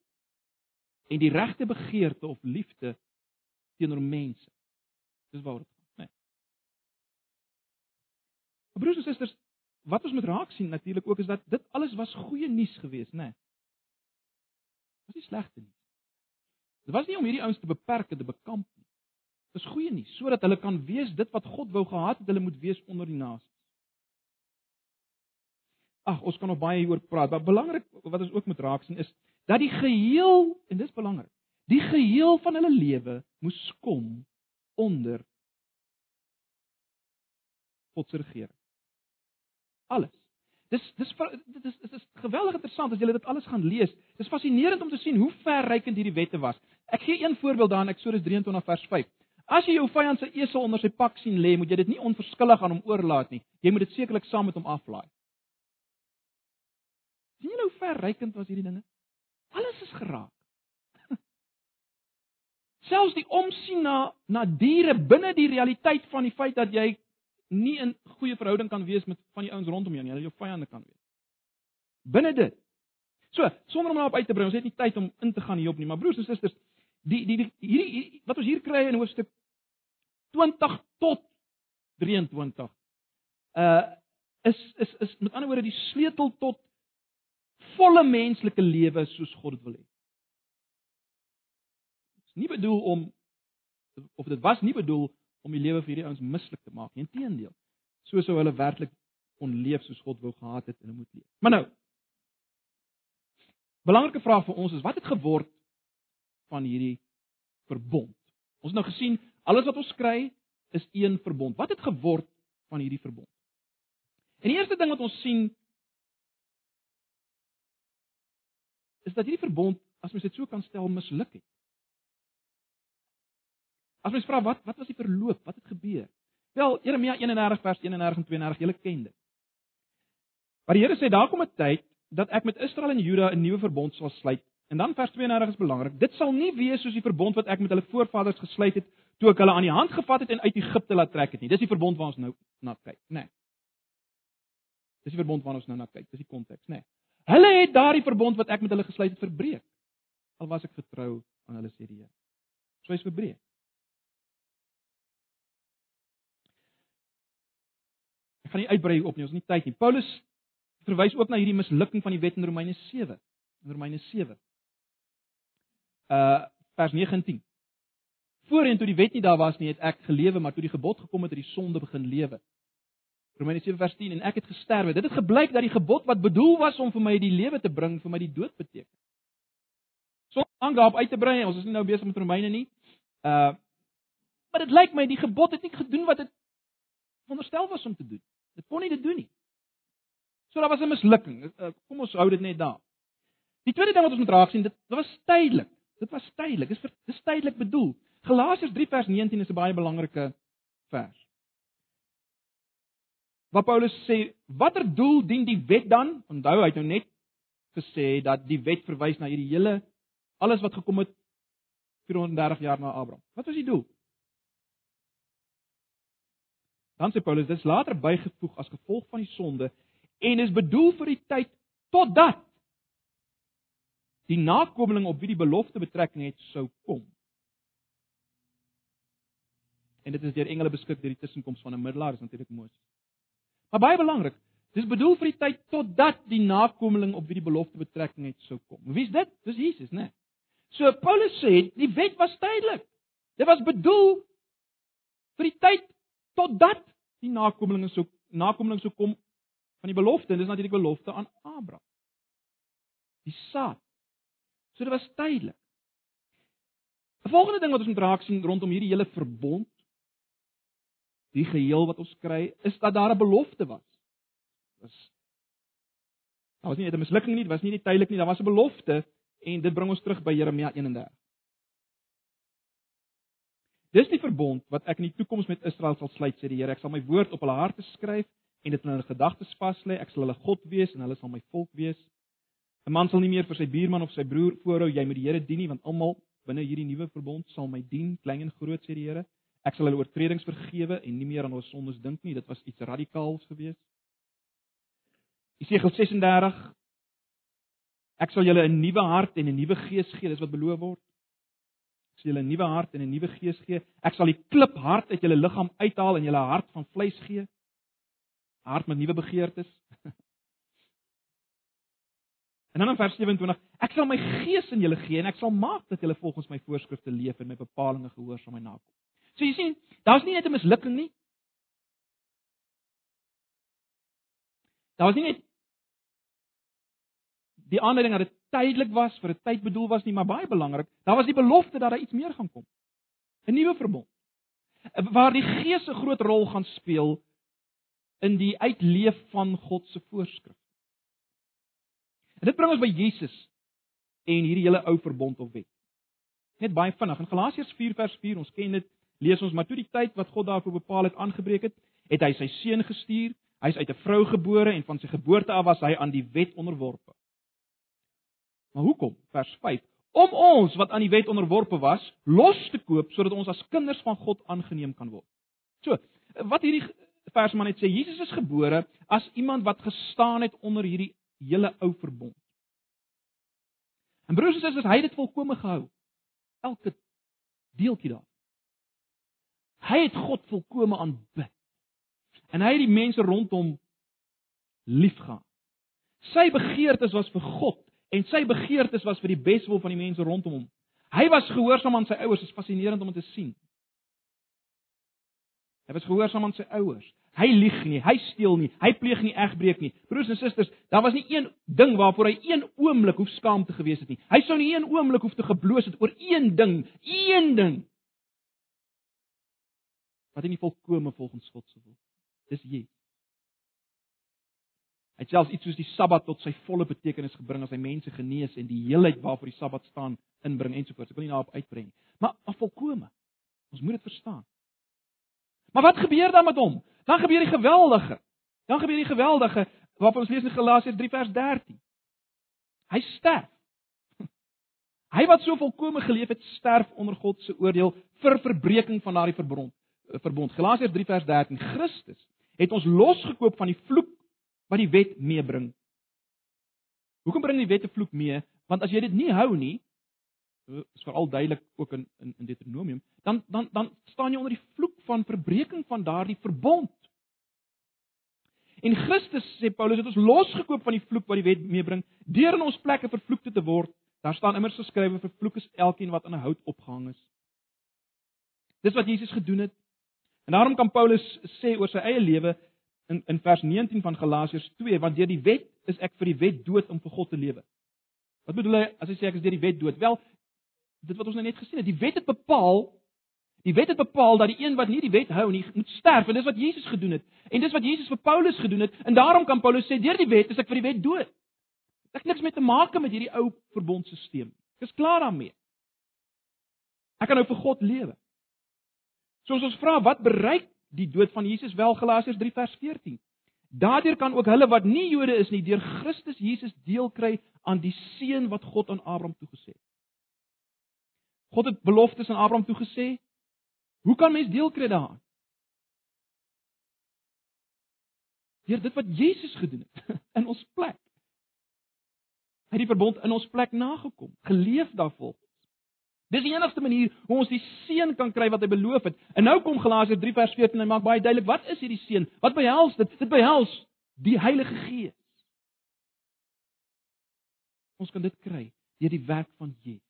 en die regte begeerte of liefde teenoor mense. Dis waaroor dit gaan, né? Nee. Broers en susters, wat ons moet raak sien natuurlik ook is dat dit alles was goeie nuus geweest, né? Nee. Was nie slegte nuus. Dit was nie om hierdie ouens te beperk en te bekamp nie. Dis goeie nuus sodat hulle kan wees dit wat God wou gehad het hulle moet wees onder die nasies. Ag, ons kan nog baie hieroor praat, maar belangrik wat ons ook moet raak sien is dat die geheel en dis belangrik, die geheel van hulle lewe moes kom onder God se regering. Alles. Dis dis dit is dit is geweldig interessant as jy dit alles gaan lees. Dis fascinerend om te sien hoe verrykend hierdie wette was. Ek gee een voorbeeld daar in Eksodus 23 vers 5. As jy jou vyand se esel onder sy pak sien lê, moet jy dit nie onverskillig aan hom oorlaat nie. Jy moet dit sekerlik saam met hom aflaai. sien jy hoe verrykend was hierdie dinge? Alles is geraak. Selfs die omsien na na diere binne die realiteit van die feit dat jy nie in goeie verhouding kan wees met van die ouens rondom jou nie, jy jou vyande kan wees. Binne dit. So, sonder om daarop uit te brei, ons het nie tyd om in te gaan hierop nie, maar broers en susters, die die die hierdie wat ons hier kry in hoofstuk 20 tot 23 uh is is is met ander woorde die sleutel tot volle menslike lewe soos God dit wil hê. Dit is nie bedoel om of dit was nie bedoel om die lewe vir hierdie ouens mislik te maak nie. Inteendeel, so sou hulle werklik onleef soos God wou gehad het en hulle moet leef. Maar nou Belangrike vraag vir ons is wat het geword van hierdie verbond? Ons het nou gesien alles wat ons kry is een verbond. Wat het geword van hierdie verbond? En die eerste ding wat ons sien is dat hierdie verbond, as mens dit so kan stel, misluk het. As mens vra wat wat was die verloop? Wat het gebeur? Wel, Jeremia 31 vers 31 en 32, julle ken dit. Maar die Here sê daar kom 'n tyd dat ek met Israel en Juda 'n nuwe verbond sal sluit. En dan vers 32 is belangrik. Dit sal nie wees soos die verbond wat ek met hulle voorvaders gesluit het toe ek hulle aan die hand gevat het en uit Egipte laat trek het nie. Dis die verbond waarna ons nou na kyk, né? Nee. Dis die verbond waarna ons nou na kyk. Dis die konteks, né? Nee. Hulle het daardie verbond wat ek met hulle gesluit het verbreek. Al was ek getrou aan hulle sê die Here. So hy's verbreek. gaan nie uitbrei op nie, ons het nie tyd nie. Paulus verwys ook na hierdie mislukking van die wet in Romeine 7. In Romeine 7. Uh vers 19. Voorheen toe die wet nie daar was nie, het ek gelewe, maar toe die gebod gekom het, het die sonde begin lewe. Romeine 7 vers 10 en ek het gesterwe. Dit het gebleik dat die gebod wat bedoel was om vir my die lewe te bring, vir my die dood beteken. So aan daarop uit te brei, ons is nie nou besig met Romeine nie. Uh maar dit lyk my die gebod het nie gedoen wat dit veronderstel was om te doen. Dit kon nie dit doen nie. So daar was 'n mislukking. Uh, kom ons hou dit net daar. Die tweede ding wat ons moet raak sien, dit, dit was tydelik. Dit was tydelik. Dit is vir tydelik bedoel. Galasiërs 3 vers 19 is 'n baie belangrike vers. Wat Paulus sê, watter doel dien die wet dan? Onthou hy het nou net gesê dat die wet verwys na hierdie hele alles wat gekom het 430 jaar na Abraham. Wat was die doel? Dan sê Paulus, dit is later bygevoeg as gevolg van die sonde en is bedoel vir die tyd totdat die nakomeling op wie die belofte betrekking het sou kom. En dit is deur engele beskik deur die tussenkoms van 'n middelaar, is natuurlik Moses. Maar baie belangrik, dis bedoel vir die tyd totdat die nakomeling op wie die belofte betrekking het sou kom. Wie's dit? Dis Jesus, né? Nee. So Paulus sê, die wet was tydelik. Dit was bedoel vir die tyd totdat die nakomeling sou nakomeling sou kom van die belofte en dis natuurlik belofte aan Abraham. Die saad. So dit was tydelik. 'n Volgende ding wat ons moet raak sien rondom hierdie hele verbond die geheel wat ons kry is dat daar 'n belofte was. Was Daar was nie net 'n mislukking nie, dit was nie net tydelik nie, daar was 'n belofte en dit bring ons terug by Jeremia 31. Dis die verbond wat ek in die toekoms met Israel sal sluit, sê die Here. Ek sal my woord op hulle harte skryf en dit in hulle gedagtes vas lê. Ek sal hulle God wees en hulle sal my volk wees. 'n Man sal nie meer vir sy buurman of sy broer voorhou jy moet die Here dien nie, want almal binne hierdie nuwe verbond sal my dien, klein en groot, sê die Here. Ek sal hulle oortredings vergewe en nie meer aan hulle sondes dink nie. Dit was iets radikaals geweest. Jesegiel 36 Ek sal julle 'n nuwe hart en 'n nuwe gees gee, dis wat beloof word sal julle 'n nuwe hart en 'n nuwe gees gee. Ek sal die klip hart uit julle liggaam uithaal en julle hart van vleis gee. Hart met nuwe begeertes. En dan in vers 27, ek sal my gees in julle gee en ek sal maak dat julle volgens my voorskrifte leef en my bepalinge gehoorsaam en nakom. So jy sien, daar's nie net 'n mislukking nie. Daar was nie net die aanleiding dat dit tydelik was, vir 'n tyd bedoel was nie, maar baie belangrik, daar was die belofte dat daar iets meer gaan kom. 'n Nuwe verbond. Waar die Gees 'n groot rol gaan speel in die uitleef van God se voorskrif. En dit bring ons by Jesus en hierdie hele ou verbond of wet. Net baie vinnig in Galasiërs 4 vers 4, ons ken dit, lees ons maar toe die tyd wat God daarvoor bepaal het aangebreek het, het hy sy seun gestuur. Hy's uit 'n vrou gebore en van sy geboorte af was hy aan die wet onderworpe. Maar hoekom? Vers 5. Om ons wat aan die wet onderworpe was, los te koop sodat ons as kinders van God aangeneem kan word. So, wat hierdie vers maar net sê, Jesus is gebore as iemand wat gestaan het onder hierdie hele ou verbond. En broers en susters, hy het dit volkome gehou. Elke deeltjie daar. Hy het God volkome aanbid. En hy het die mense rondom liefgehad. Sy begeertes was vir God en sy begeertes was vir die beswil van die mense rondom hom. Hy was gehoorsaam aan sy ouers, dit is fascinerend om dit te sien. Hy was gehoorsaam aan sy ouers. Hy lieg nie, hy steel nie, hy pleeg nie egbreek nie. Broers en susters, daar was nie een ding waarvoor hy een oomblik hoef skaam te gewees het nie. Hy sou nie een oomblik hoef te gebloos het oor een ding, een ding. Wat hy nie volkome volgens God se wil. Dis Jesus. Hy het selfs iets soos die Sabbat tot sy volle betekenis gebring as hy mense genees en die heelheid waarvoor die Sabbat staan inbring ensovoorts. Ek wil nie daarop uitbrei nie. Maar maar volkome. Ons moet dit verstaan. Maar wat gebeur dan met hom? Dan gebeur die geweldige. Dan gebeur die geweldige wat ons lees in Galasiërs 3 vers 13. Hy sterf. Hy wat so volkome geleef het, sterf onder God se oordeel vir verbreeking van daardie verbond. Verbond. Galasiërs 3 vers 13. Christus het ons losgekoop van die vloek wat die wet meebring. Hoekom bring die wet 'n vloek mee? Want as jy dit nie hou nie, is veral duidelik ook in in, in Deuteronomium, dan dan dan staan jy onder die vloek van verbreeking van daardie verbond. En Christus sê Paulus het ons losgekoop van die vloek wat die wet meebring deur in ons plekke vervloekte te word. Daar staan immers geskrywe vervloek is elkeen wat aan 'n hout opgehang is. Dis wat Jesus gedoen het. En daarom kan Paulus sê oor sy eie lewe in in vers 19 van Galasiërs 2 want deur die wet is ek vir die wet dood om vir God te lewe. Wat bedoel hy as hy sê ek is deur die wet dood? Wel, dit wat ons nou net gesien het, die wet het bepaal Die wet het bepaal dat die een wat nie die wet hou nie, moet sterf en dis wat Jesus gedoen het. En dis wat Jesus vir Paulus gedoen het. En daarom kan Paulus sê deur die wet is ek vir die wet dood. Ek het niks met te maak met hierdie ou verbondstelsel. Ek is klaar daarmee. Ek kan nou vir God lewe. Soos ons vra wat bereik die dood van Jesus wel Galasiërs 3 vers 14. Daardeur kan ook hulle wat nie Jode is nie deur Christus Jesus deel kry aan die seën wat God aan Abraham toegesê het. God het beloftes aan Abraham toegesê Hoe kan mens deel kry daaraan? Deur dit wat Jesus gedoen het in ons plek. Hy het die verbond in ons plek nagekom, geleef daarvolgens. Dis die enigste manier hoe ons die seën kan kry wat hy beloof het. En nou kom Galasiërs 3 vers 14 en hy maak baie duidelik wat is hierdie seën? Wat behels dit? Dit behels die Heilige Gees. Ons kan dit kry deur die werk van Jesus.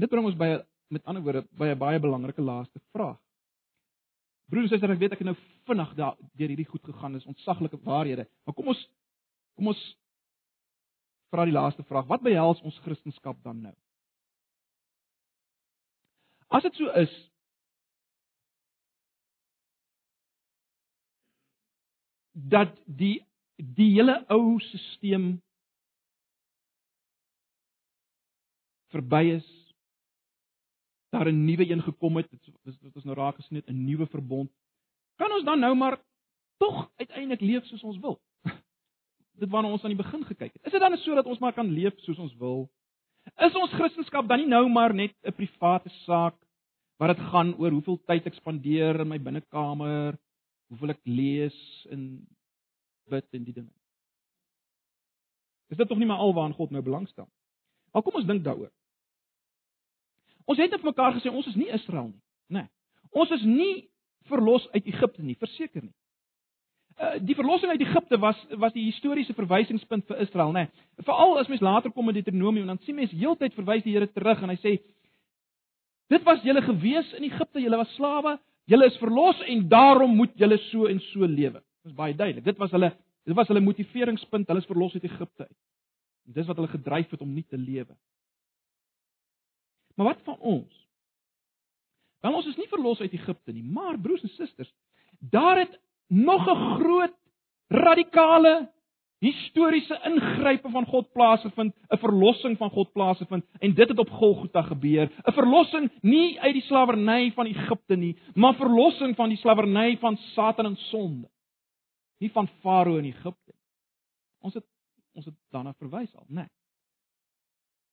Dit bring ons by met ander woorde by 'n baie belangrike laaste vraag. Broers en susters, ek weet ek het nou vinnig daar deur hierdie goed gegaan, is ontsaglike waarhede. Maar kom ons kom ons vra die laaste vraag. Wat behels ons Christendom dan nou? As dit so is, dat die die hele ou stelsel verby is daar 'n nuwe een gekom het, dit is wat ons nou raak gesien het, 'n nuwe verbond. Kan ons dan nou maar tog uiteindelik leef soos ons wil? Dit waarna ons aan die begin gekyk het. Is dit dan so dat ons maar kan leef soos ons wil? Is ons Christendom dan nie nou maar net 'n private saak waar dit gaan oor hoeveel tyd ek spandeer in my binnekamer, hoeveel ek lees en bid en die dinge? Is dit tog nie maar alwaar God nou belangstel? Maar kom ons dink daaroor. Ons het net mekaar gesê ons is nie Israel nie, nê. Nee. Ons is nie verlos uit Egipte nie, verseker nie. Uh die verlossing uit Egipte was was die historiese verwysingspunt vir Israel, nê. Nee. Veral as mens later kom met Deuteronomium, dan sien mens heeltyd verwys die Here terug en hy sê dit was julle gewees in Egipte, julle was slawe, julle is verlos en daarom moet julle so en so lewe. Dit is baie duidelik. Dit was hulle dit was hulle motiveringspunt, hulle is verlos uit Egipte uit. En dis wat hulle gedryf het om nie te lewe. Maar wat van ons? Wel ons is nie verlos uit Egipte nie, maar broers en susters, daar het nog 'n groot radikale historiese ingrype van God plaasgevind, 'n verlossing van God plaasgevind en dit het op Golgotha gebeur. 'n Verlossing nie uit die slawerny van Egipte nie, maar verlossing van die slawerny van Satan en sonde. Nie van Farao in Egipte. Ons het ons het daarna verwys al, né? Nee.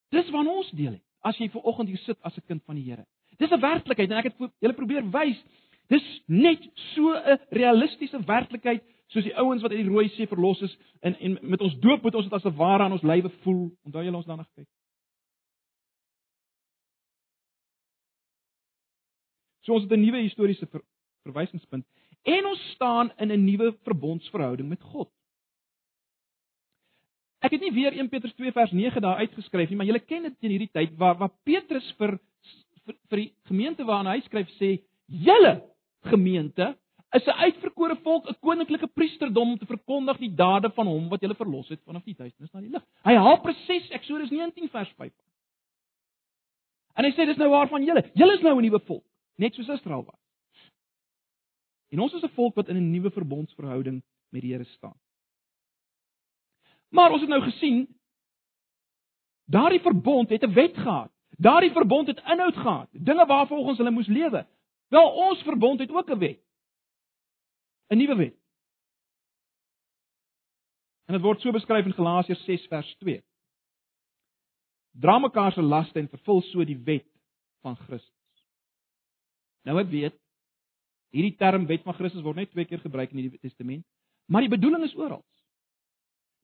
Dis wat ons deel het as jy ver oggend hier sit as 'n kind van die Here. Dis 'n werklikheid en ek het julle probeer wys. Dis net so 'n realistiese werklikheid soos die ouens wat uit die Rooi See verlos is en en met ons doop moet ons dit as 'n ware aan ons lywe voel. Onthou julle ons daarna gekyk. So ons het 'n nuwe historiese ver, verwysingspunt en ons staan in 'n nuwe verbondsverhouding met God. Ek het nie weer 1 Petrus 2 vers 9 daar uitgeskryf nie, maar julle ken dit in hierdie tyd waar waar Petrus vir vir, vir die gemeente waarna hy skryf sê: "Julle gemeente is 'n uitverkore volk, 'n koninklike priesterdom om te verkondig die dade van hom wat julle verlos het vanaf die duisternis na die lig." Hy haal presies Eksodus 19 vers 5. En hy sê dis nou waarvan julle, julle is nou 'n nuwe volk, net soos Israel was. En ons is 'n volk wat in 'n nuwe verbondsverhouding met die Here staan. Maar ons het nou gesien daardie verbond het 'n wet gehad. Daardie verbond het inhoud gehad, dinge waarvolgens hulle moes lewe. Wel ons verbond het ook 'n wet. 'n Nuwe wet. En dit word so beskryf in Galasiërs 6 vers 2. Dra mekaar se laste en vervul so die wet van Christus. Nou ek weet hierdie term wet van Christus word net twee keer gebruik in die Nuwe Testament, maar die bedoeling is oral.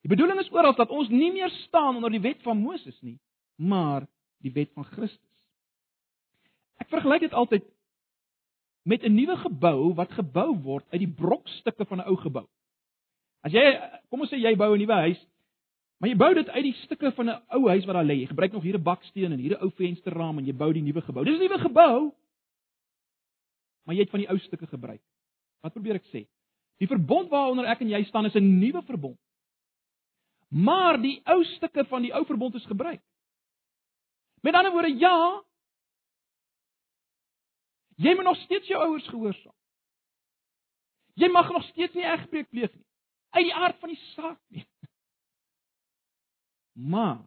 Die bedoeling is oral dat ons nie meer staan onder die wet van Moses nie, maar die wet van Christus. Ek vergelyk dit altyd met 'n nuwe gebou wat gebou word uit die brokstukke van 'n ou gebou. As jy kom ons sê jy bou 'n nuwe huis, maar jy bou dit uit die stukke van 'n ou huis wat daar lê. Jy gebruik nog hier 'n baksteen en hier 'n ou vensterraam en jy bou die nuwe gebou. Dis 'n nuwe gebou. Maar jy het van die ou stukke gebruik. Wat probeer ek sê? Die verbond waaronder ek en jy staan is 'n nuwe verbond. Maar die ou stukke van die ou verbond is gebruik. Met ander woorde, ja, Jy moet nog steeds jou ouers gehoorsaam. Jy mag nog steeds nie egbreek pleeg nie. Uit die aard van die saak nie. Maar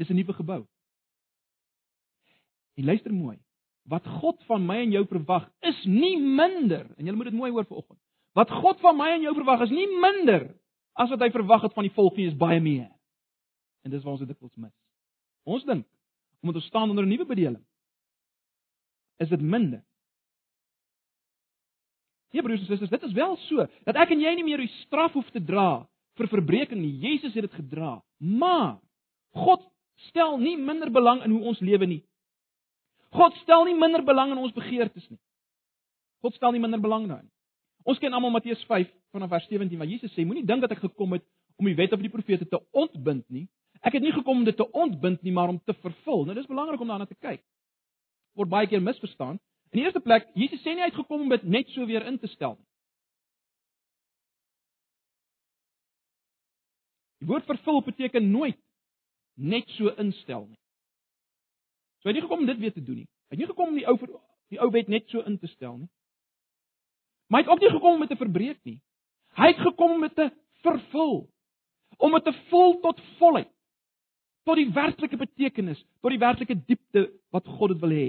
dis 'n nuwe gebou. En luister mooi. Wat God van my en jou verwag is nie minder en jy moet dit mooi hoor vanoggend. Wat God van my en jou verwag is nie minder as wat hy verwag het van die volk nie, is baie meer. En dis waar ons dit dikwels mis. Ons dink omdat ons staan onder 'n nuwe bedeling. Is dit minder? Ja broers en susters, dit is wel so dat ek en jy nie meer die straf hoef te dra vir verbreeking nie. Jesus het dit gedra. Maar God stel nie minder belang in hoe ons lewe nie. God stel nie minder belang in ons begeertes nie. God stel nie minder belang daarin. Ons ken almal Matteus 5 vanaf vers 17 waar Jesus sê: Moenie dink dat ek gekom het om die wet of die profete te ontbind nie, Ek het nie gekom om dit te ontbind nie, maar om te vervul. Nou dis belangrik om daarna te kyk. Word baie keer misverstaan. In die eerste plek, Jesus sê nie hy het gekom om dit net so weer in te stel nie. Die woord vervul beteken nooit net so instel nie. So hy het nie gekom om dit weer te doen nie. Hy het nie gekom om die ou die ou wet net so in te stel nie. Maar hy het ook nie gekom om dit te verbreek nie. Hy het gekom om dit te vervul. Om dit te vul tot volheid tot die werklike betekenis, tot die werklike diepte wat God dit wil hê.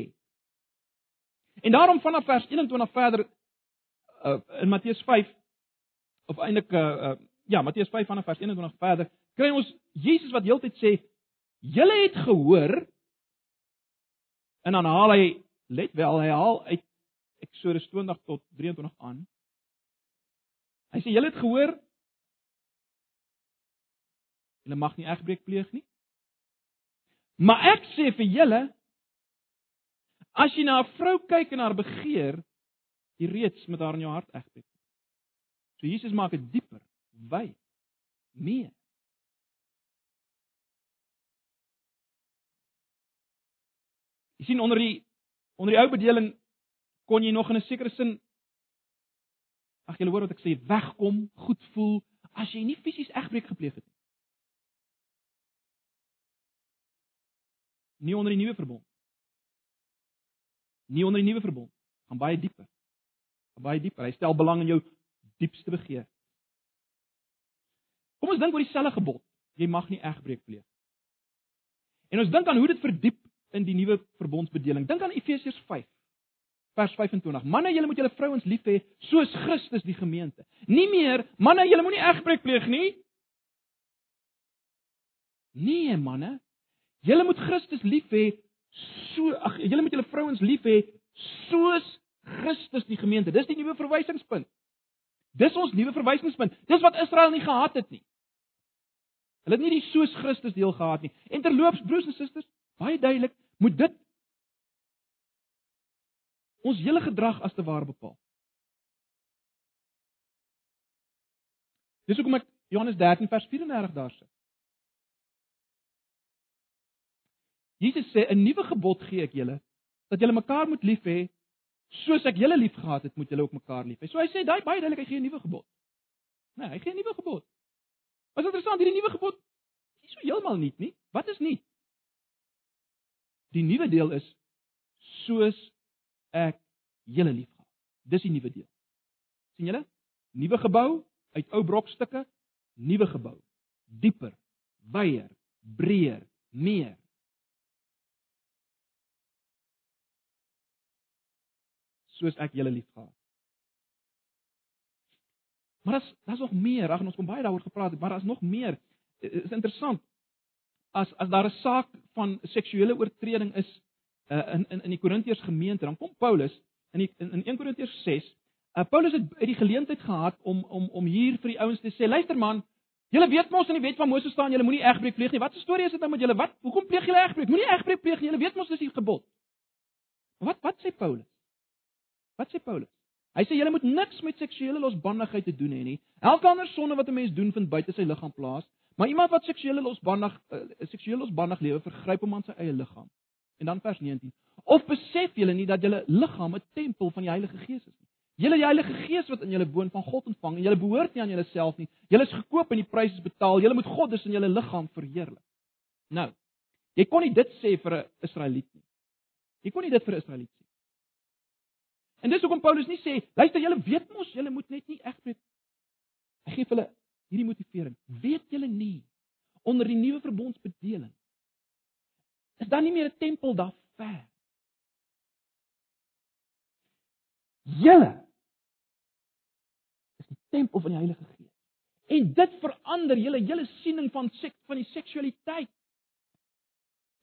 En daarom vanaf vers 21 verder uh, in Matteus 5 of eintlik uh, uh, ja, Matteus 5 vanaf vers 21 verder, kry ons Jesus wat heeltyd sê, "Julle het gehoor" en dan haal hy let wel, hy haal uit Eksodus 20 tot 23 aan. Hy sê julle het gehoor Julle mag nie egbreek pleeg nie. Maar ek sê vir julle as jy na 'n vrou kyk en haar begeer, jy reeds met haar in jou hart egbreek. So Jesus maak dit dieper, wyd, meer. Jy sien onder die onder die ou bedeling kon jy nog in 'n sekere sin ag jy hoor wat ek sê, wegkom, goed voel as jy nie fisies egbreek gepleeg het nie. Nie onder die nuwe verbond. Nie onder die nuwe verbond. Gaan baie dieper. Gaan baie dieper. Hy stel belang in jou diepste begeer. Kom ons dink oor dieselfde gebod. Jy mag nie egbreek pleeg. En ons dink aan hoe dit verdiep in die nuwe verbondsbedeling. Dink aan Efesiërs 5 vers 25. Manne, julle moet julle vrouens lief hê soos Christus die gemeente. Nie meer manne, julle moenie egbreek pleeg nie. Nee, manne, Julle moet Christus lief hê so ag julle moet julle vrouens lief hê soos Christus die gemeente. Dis die nuwe verwysingspunt. Dis ons nuwe verwysingspunt. Dis wat Israel nie gehad het nie. Hulle het nie die soos Christus deel gehad nie. En terloops broers en susters, baie duidelik, moet dit ons hele gedrag as te ware bepaal. Dis hoekom ek Johannes 13 vers 34 daar sit. Jesus sê 'n nuwe gebod gee ek julle dat julle mekaar moet lief hê soos ek julle liefgehad het moet julle ook mekaar lief hê. So hy sê daai baie duidelik hy gee 'n nuwe gebod. Nee, hy gee 'n nuwe gebod. Wat interessant, hierdie nuwe gebod is so heeltemal nuut nie. Wat is nuut? Die nuwe deel is soos ek julle liefgehad. Dis die nuwe deel. sien julle? Nuwe gebou uit ou brokstukke, nuwe gebou. Dieper, wyer, breër, meer. Soos ek julle liefgehad. Maar daar's daar's nog meer. Ag, ons kom baie daaroor gepraat, maar daar's nog meer. Is interessant. As as daar 'n saak van seksuele oortreding is uh, in in in die Korintiërs gemeente, dan kom Paulus in die, in, in 1 Korintiërs 6. Uh, Paulus het uit die geleentheid gehad om om om hier vir die ouens te sê, luister man, julle weet mos in die wet van Moses staan, julle moenie egbreek pleeg nie. Wat 'n storie is dit nou met julle? Wat? Hoekom pleeg julle egbreek? Moenie egbreek pleeg nie. Julle weet mos dis die gebod. Wat wat sê Paulus? Wat sê Paulus? Hy sê julle moet niks met seksuele losbandigheid te doen hê nie. Elke ander sonde wat 'n mens doen vind buite sy liggaam plaas, maar iemand wat seksuele losbandig 'n uh, seksuele losbandig lewe vergryp hom aan sy eie liggaam. En dan vers 19. Of besef julle nie dat julle liggaam 'n tempel van die Heilige Gees is nie? Julle die Heilige Gees wat in julle woon van God ontvang en julle behoort nie aan julleself nie. Julle is gekoop en die prys is betaal. Julle moet God dus in julle liggaam verheerlik. Nou, jy kon nie dit sê vir 'n Israeliet nie. Jy kon nie dit vir 'n Israeliet. En dis hoekom Paulus nie sê, luister julle weet mos julle moet net nie egbreek. Hy gee hulle hierdie motivering. Weet julle nie onder die nuwe verbondsbedeling is daar nie meer 'n tempel daar ver. Julle is die tempel van die Heilige Gees. En dit verander julle hele siening van seks van die seksualiteit.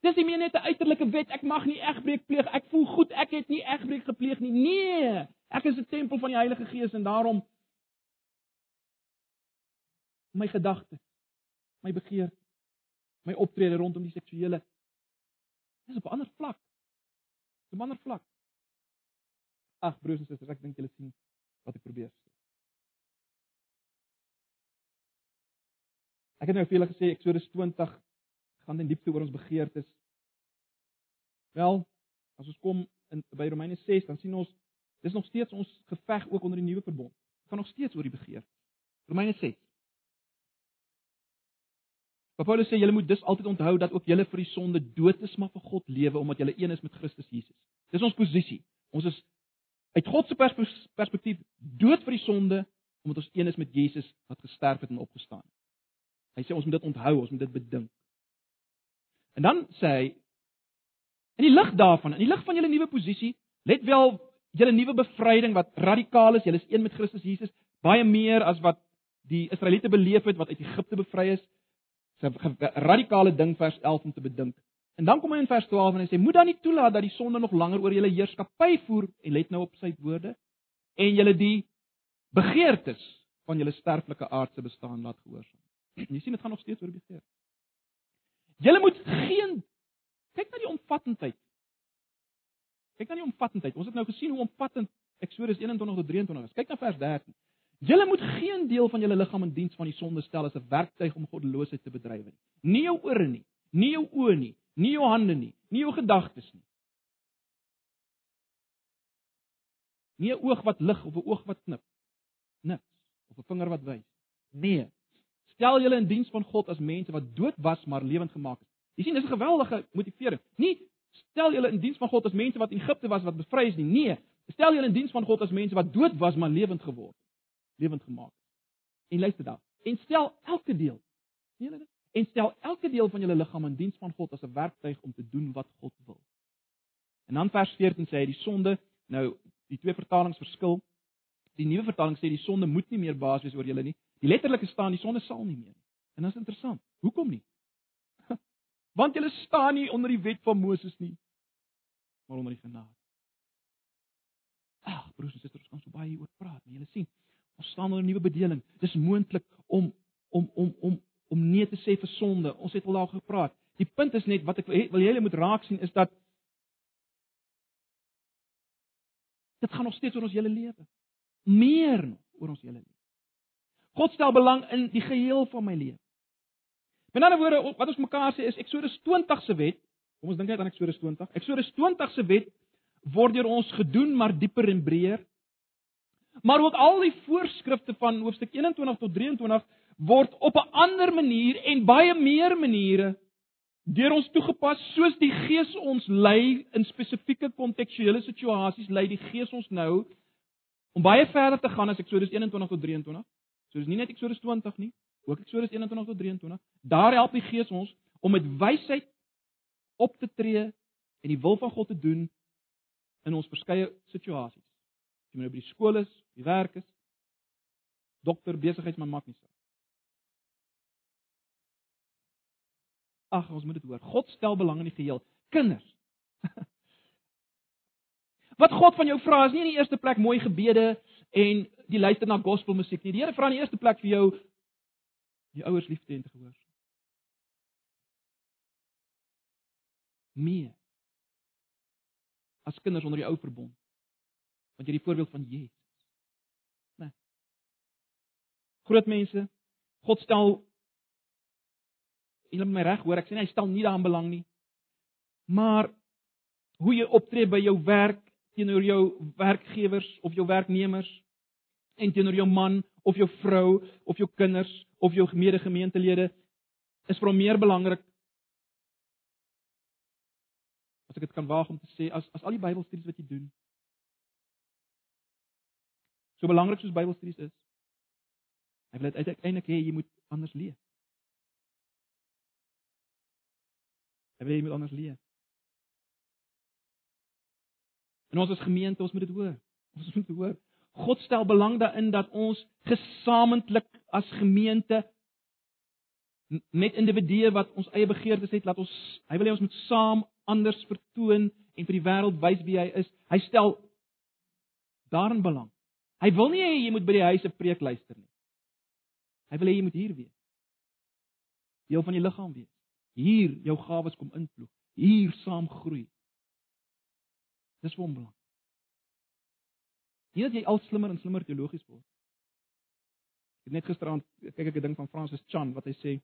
Dis nie meer net 'n uiterlike wet, ek mag nie egbreek pleeg. Ek voel goed, ek het nie egbreek gepleeg nie. Nee, ek is 'n tempel van die Heilige Gees en daarom my gedagtes, my begeerte, my optrede rondom die seksuele dis op 'n ander vlak. Op 'n ander vlak. Ag broers en susters, ek dink julle sien wat ek probeer sê. Ek het nou vir julle gesê Eksodus 20 gaan in diepte oor ons begeertes. Wel, as ons kom in by Romeine 6, dan sien ons dis nog steeds ons geveg ook onder die nuwe verbond. Dit gaan nog steeds oor die begeerte. Romeine 6. Paulus sê julle moet dus altyd onthou dat ook julle vir die sonde dood is, maar vir God lewe omdat julle een is met Christus Jesus. Dis ons posisie. Ons is uit God se perspektief dood vir die sonde omdat ons een is met Jesus wat gesterf het en opgestaan het. Hy sê ons moet dit onthou, ons moet dit bedink. En dan sê hy in die lig daarvan, in die lig van julle nuwe posisie, let wel julle nuwe bevryding wat radikaal is, julle is een met Christus Jesus, baie meer as wat die Israeliete beleef het wat uit Egipte bevry is. 'n radikale ding vers 11 om te bedink. En dan kom hy in vers 12 en hy sê: "Moet dan nie toelaat dat die sonde nog langer oor julle heerskappy voer en let nou op sy woorde en julle die begeertes van julle sterflike aardse bestaan laat gehoorsaam." Jy sien dit gaan nog steeds oor begeerte. Julle moet geen kyk na die omvattendheid. Kyk na die omvattendheid. Ons het nou gesien hoe omvattend Eksodus 21 tot 23 is. Kyk na vers 13. Julle moet geen deel van julle liggaam in diens van die sonde stel as 'n werktuig om goddeloosheid te bedryf nie. Nie jou ore nie, nie jou oë nie, nie jou hande nie, nie jou gedagtes nie. Nie 'n oog wat lig of 'n oog wat knip. Niks. Of 'n vinger wat wys. Nee. Stel julle in diens van God as mense wat dood was maar lewend gemaak is. Jy sien, dis 'n geweldige motivering. Nie stel julle in diens van God as mense wat in Egipte was wat bevry is nie. Nee, stel julle in diens van God as mense wat dood was maar lewend geword het. Lewend gemaak. En luister dan. En stel elke deel. Sien julle dit? En stel elke deel van julle liggaam in diens van God as 'n werktuig om te doen wat God wil. En dan vers 14 sê hy die sonde, nou die twee vertalings verskil. Die nuwe vertaling sê die sonde moet nie meer baas wees oor julle nie. Die letterlike staan die sonde sal nie meer nie. En dit is interessant. Hoekom nie? Want julle staan nie onder die wet van Moses nie, maar onder die genade. Ag, broers en susters, ons kan so baie hieroor praat, maar julle sien, ons staan onder 'n nuwe bedeling. Dis moontlik om om om om om nee te sê vir sonde. Ons het al daaroor gepraat. Die punt is net wat ek wil julle moet raak sien is dat dit gaan nog steeds oor ons hele lewe. Meer nog oor ons hele lewe. God stel belang in die geheel van my lewe. Met ander woorde, wat ons mekaar sê is Eksodus 20 se wet, kom ons dink net aan Eksodus 20. Eksodus 20 se wet word deur ons gedoen maar dieper en breër. Maar ook al die voorskrifte van hoofstuk 21 tot 23 word op 'n ander manier en baie meer maniere deur ons toegepas soos die Gees ons lei in spesifieke kontekstuele situasies lei die Gees ons nou om baie verder te gaan as Eksodus 21 tot 23. So dis nie net Eksodus 20 nie, ook Eksodus 21 tot 23. Daar help die Gees ons om met wysheid op te tree en die wil van God te doen in ons verskeie situasies. Jy moet nou by die skool is, die werk is, dokter, besigheidsman maak nie saak. Ag, ons moet dit hoor. God stel belang in die geheel. Kinders. Wat God van jou vra is nie in die eerste plek mooi gebede en die luister na gospelmusiek nie. Die Here vra in die eerste plek vir jou die ouers lief te hê en te gehoorsaam. Meer. as kinders onder die ou verbond. Want jy die voorbeeld van Jesus. Né? Nee. Groot mense, God stel Julle moet my reg hoor, ek sê nie hy stel nie daaraan belang nie. Maar hoe jy optree by jou werk teenoor jou werkgewers of jou werknemers en teenoor jou man of jou vrou of jou kinders of jou mede-gemeentelede is vir hom meer belangrik as ek dit kan waag om te sê as as al die Bybelstudies wat jy doen so belangrik soos Bybelstudies is hy wil uiteindelik hê jy moet anders leef hy wil hê jy moet anders leef en ons as gemeente ons moet dit hoor ons moet dit hoor God stel belang daarin dat ons gesamentlik as gemeente met individue wat ons eie begeertes het, laat ons hy wil hê ons moet saam anders vertoon en vir die wêreld wys wie hy is. Hy stel daarin belang. Hy wil nie hê jy moet by die huise preek luister nie. Hy wil hê jy moet hier wees. Deel van die liggaam wees. Hier jou gawes kom invloeg. Hier saam groei. Dis vir hom belangrik. Nie dat jy al slimmer en slimmer teologies word. Ek het net gisteraand kyk ek 'n ding van Francis Chan wat hy sê.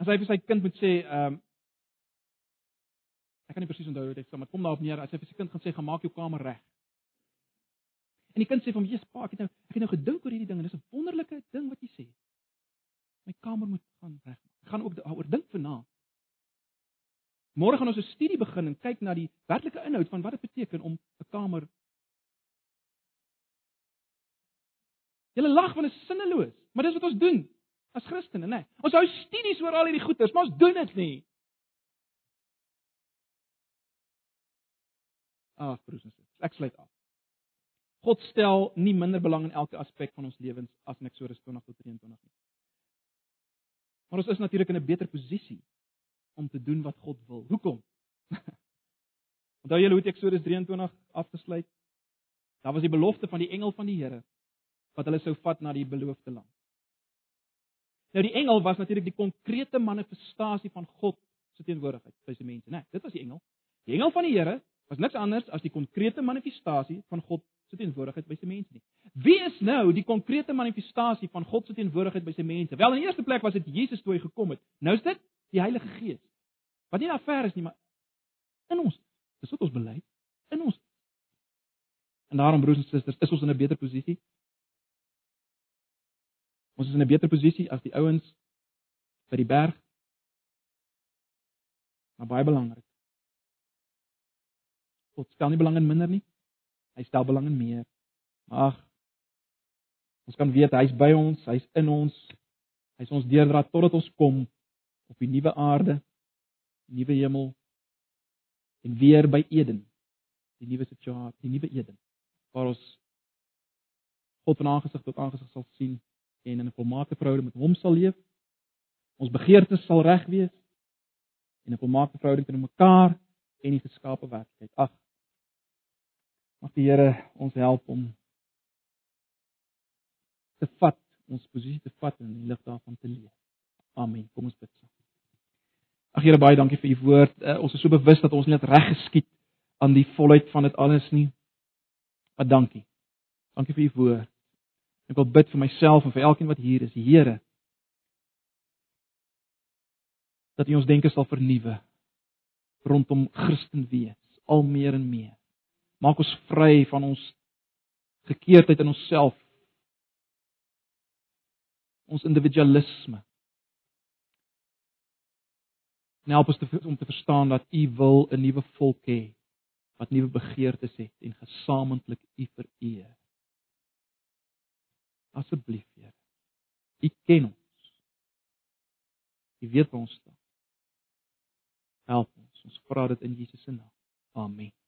As hy vir sy kind moet sê, ehm um, Ek kan nie presies onthou wat hy sê, maar kom daarop neer as hy vir sy kind gaan sê, "Gemaak jou kamer reg." En die kind sê van, "Jesus, pa, ek het nou ek het nou gedink oor hierdie ding en dis 'n wonderlike ding wat jy sê. My kamer moet gaan reg. Ek gaan ook daaroor dink vanaand." Môre gaan ons 'n studie begin en kyk na die werklike inhoud van wat dit beteken om 'n kamer Julle lag want dit is sinneloos, maar dis wat ons doen as Christene, né? Nee. Ons hou studies oor al hierdie goeters, maar ons doen dit nie. Ag, broers en susters, ek sluit af. God stel nie minder belang in elke aspek van ons lewens as in Eksodus 20 tot 23 nie. Maar ons is natuurlik in 'n beter posisie om te doen wat God wil. Hoekom? Onthou julle hoe Eksodus 23 afgesluit? Daar was die belofte van die engel van die Here wat hulle sou vat na die beloofde land. Nou die engel was natuurlik die konkrete manifestasie van God se teenwoordigheid by sy mense, né? Nee, dit was die engel. Die engel van die Here was niks anders as die konkrete manifestasie van God se teenwoordigheid by sy mense nie. Wie is nou die konkrete manifestasie van God se teenwoordigheid by sy mense? Wel, in die eerste plek was dit Jesus toe hy gekom het. Nou is dit die Heilige Gees. Wat nie daar ver is nie, maar in ons. Dis wat ons bely in ons. En daarom broers en susters, is ons in 'n beter posisie Ons is in 'n beter posisie as die ouens by die berg. Maar baie belangrik. God stel nie belang in minder nie. Hy stel belang in meer. Ag. Ons kan weet hy's by ons, hy's in ons. Hy's ons deurdraad totdat ons kom op die nuwe aarde, nuwe hemel en weer by Eden. Die nuwe situasie, die nuwe Eden waar ons God van aangesig tot aangesig sal sien en in 'n volmaakte verhouding met hom sal leef. Ons begeertes sal reg wees en 'n volmaakte verhouding teenoor mekaar en die geskape werklikheid. Ag. Mag die Here ons help om te vat, ons posisie te vat en in die lig daarvan te leef. Amen. Kom ons bid saam. Ag Here, baie dankie vir u woord. Uh, ons is so bewus dat ons net reg geskied aan die volheid van dit alles nie. Maar dankie. Dankie vir u woord. Ek wil bid vir myself en vir elkeen wat hier is, Here. Dat U ons denke sal vernuwe rondom Christen wees, al meer en meer. Maak ons vry van ons gekeerdheid in onsself. Ons individualisme. En help ons te om te verstaan dat U wil 'n nuwe volk hê wat nuwe begeertes het en gesamentlik U vereer. Asseblief, Here. U ken ons. U weet waar ons staan. Help ons. Ons vra dit in Jesus se naam. Amen.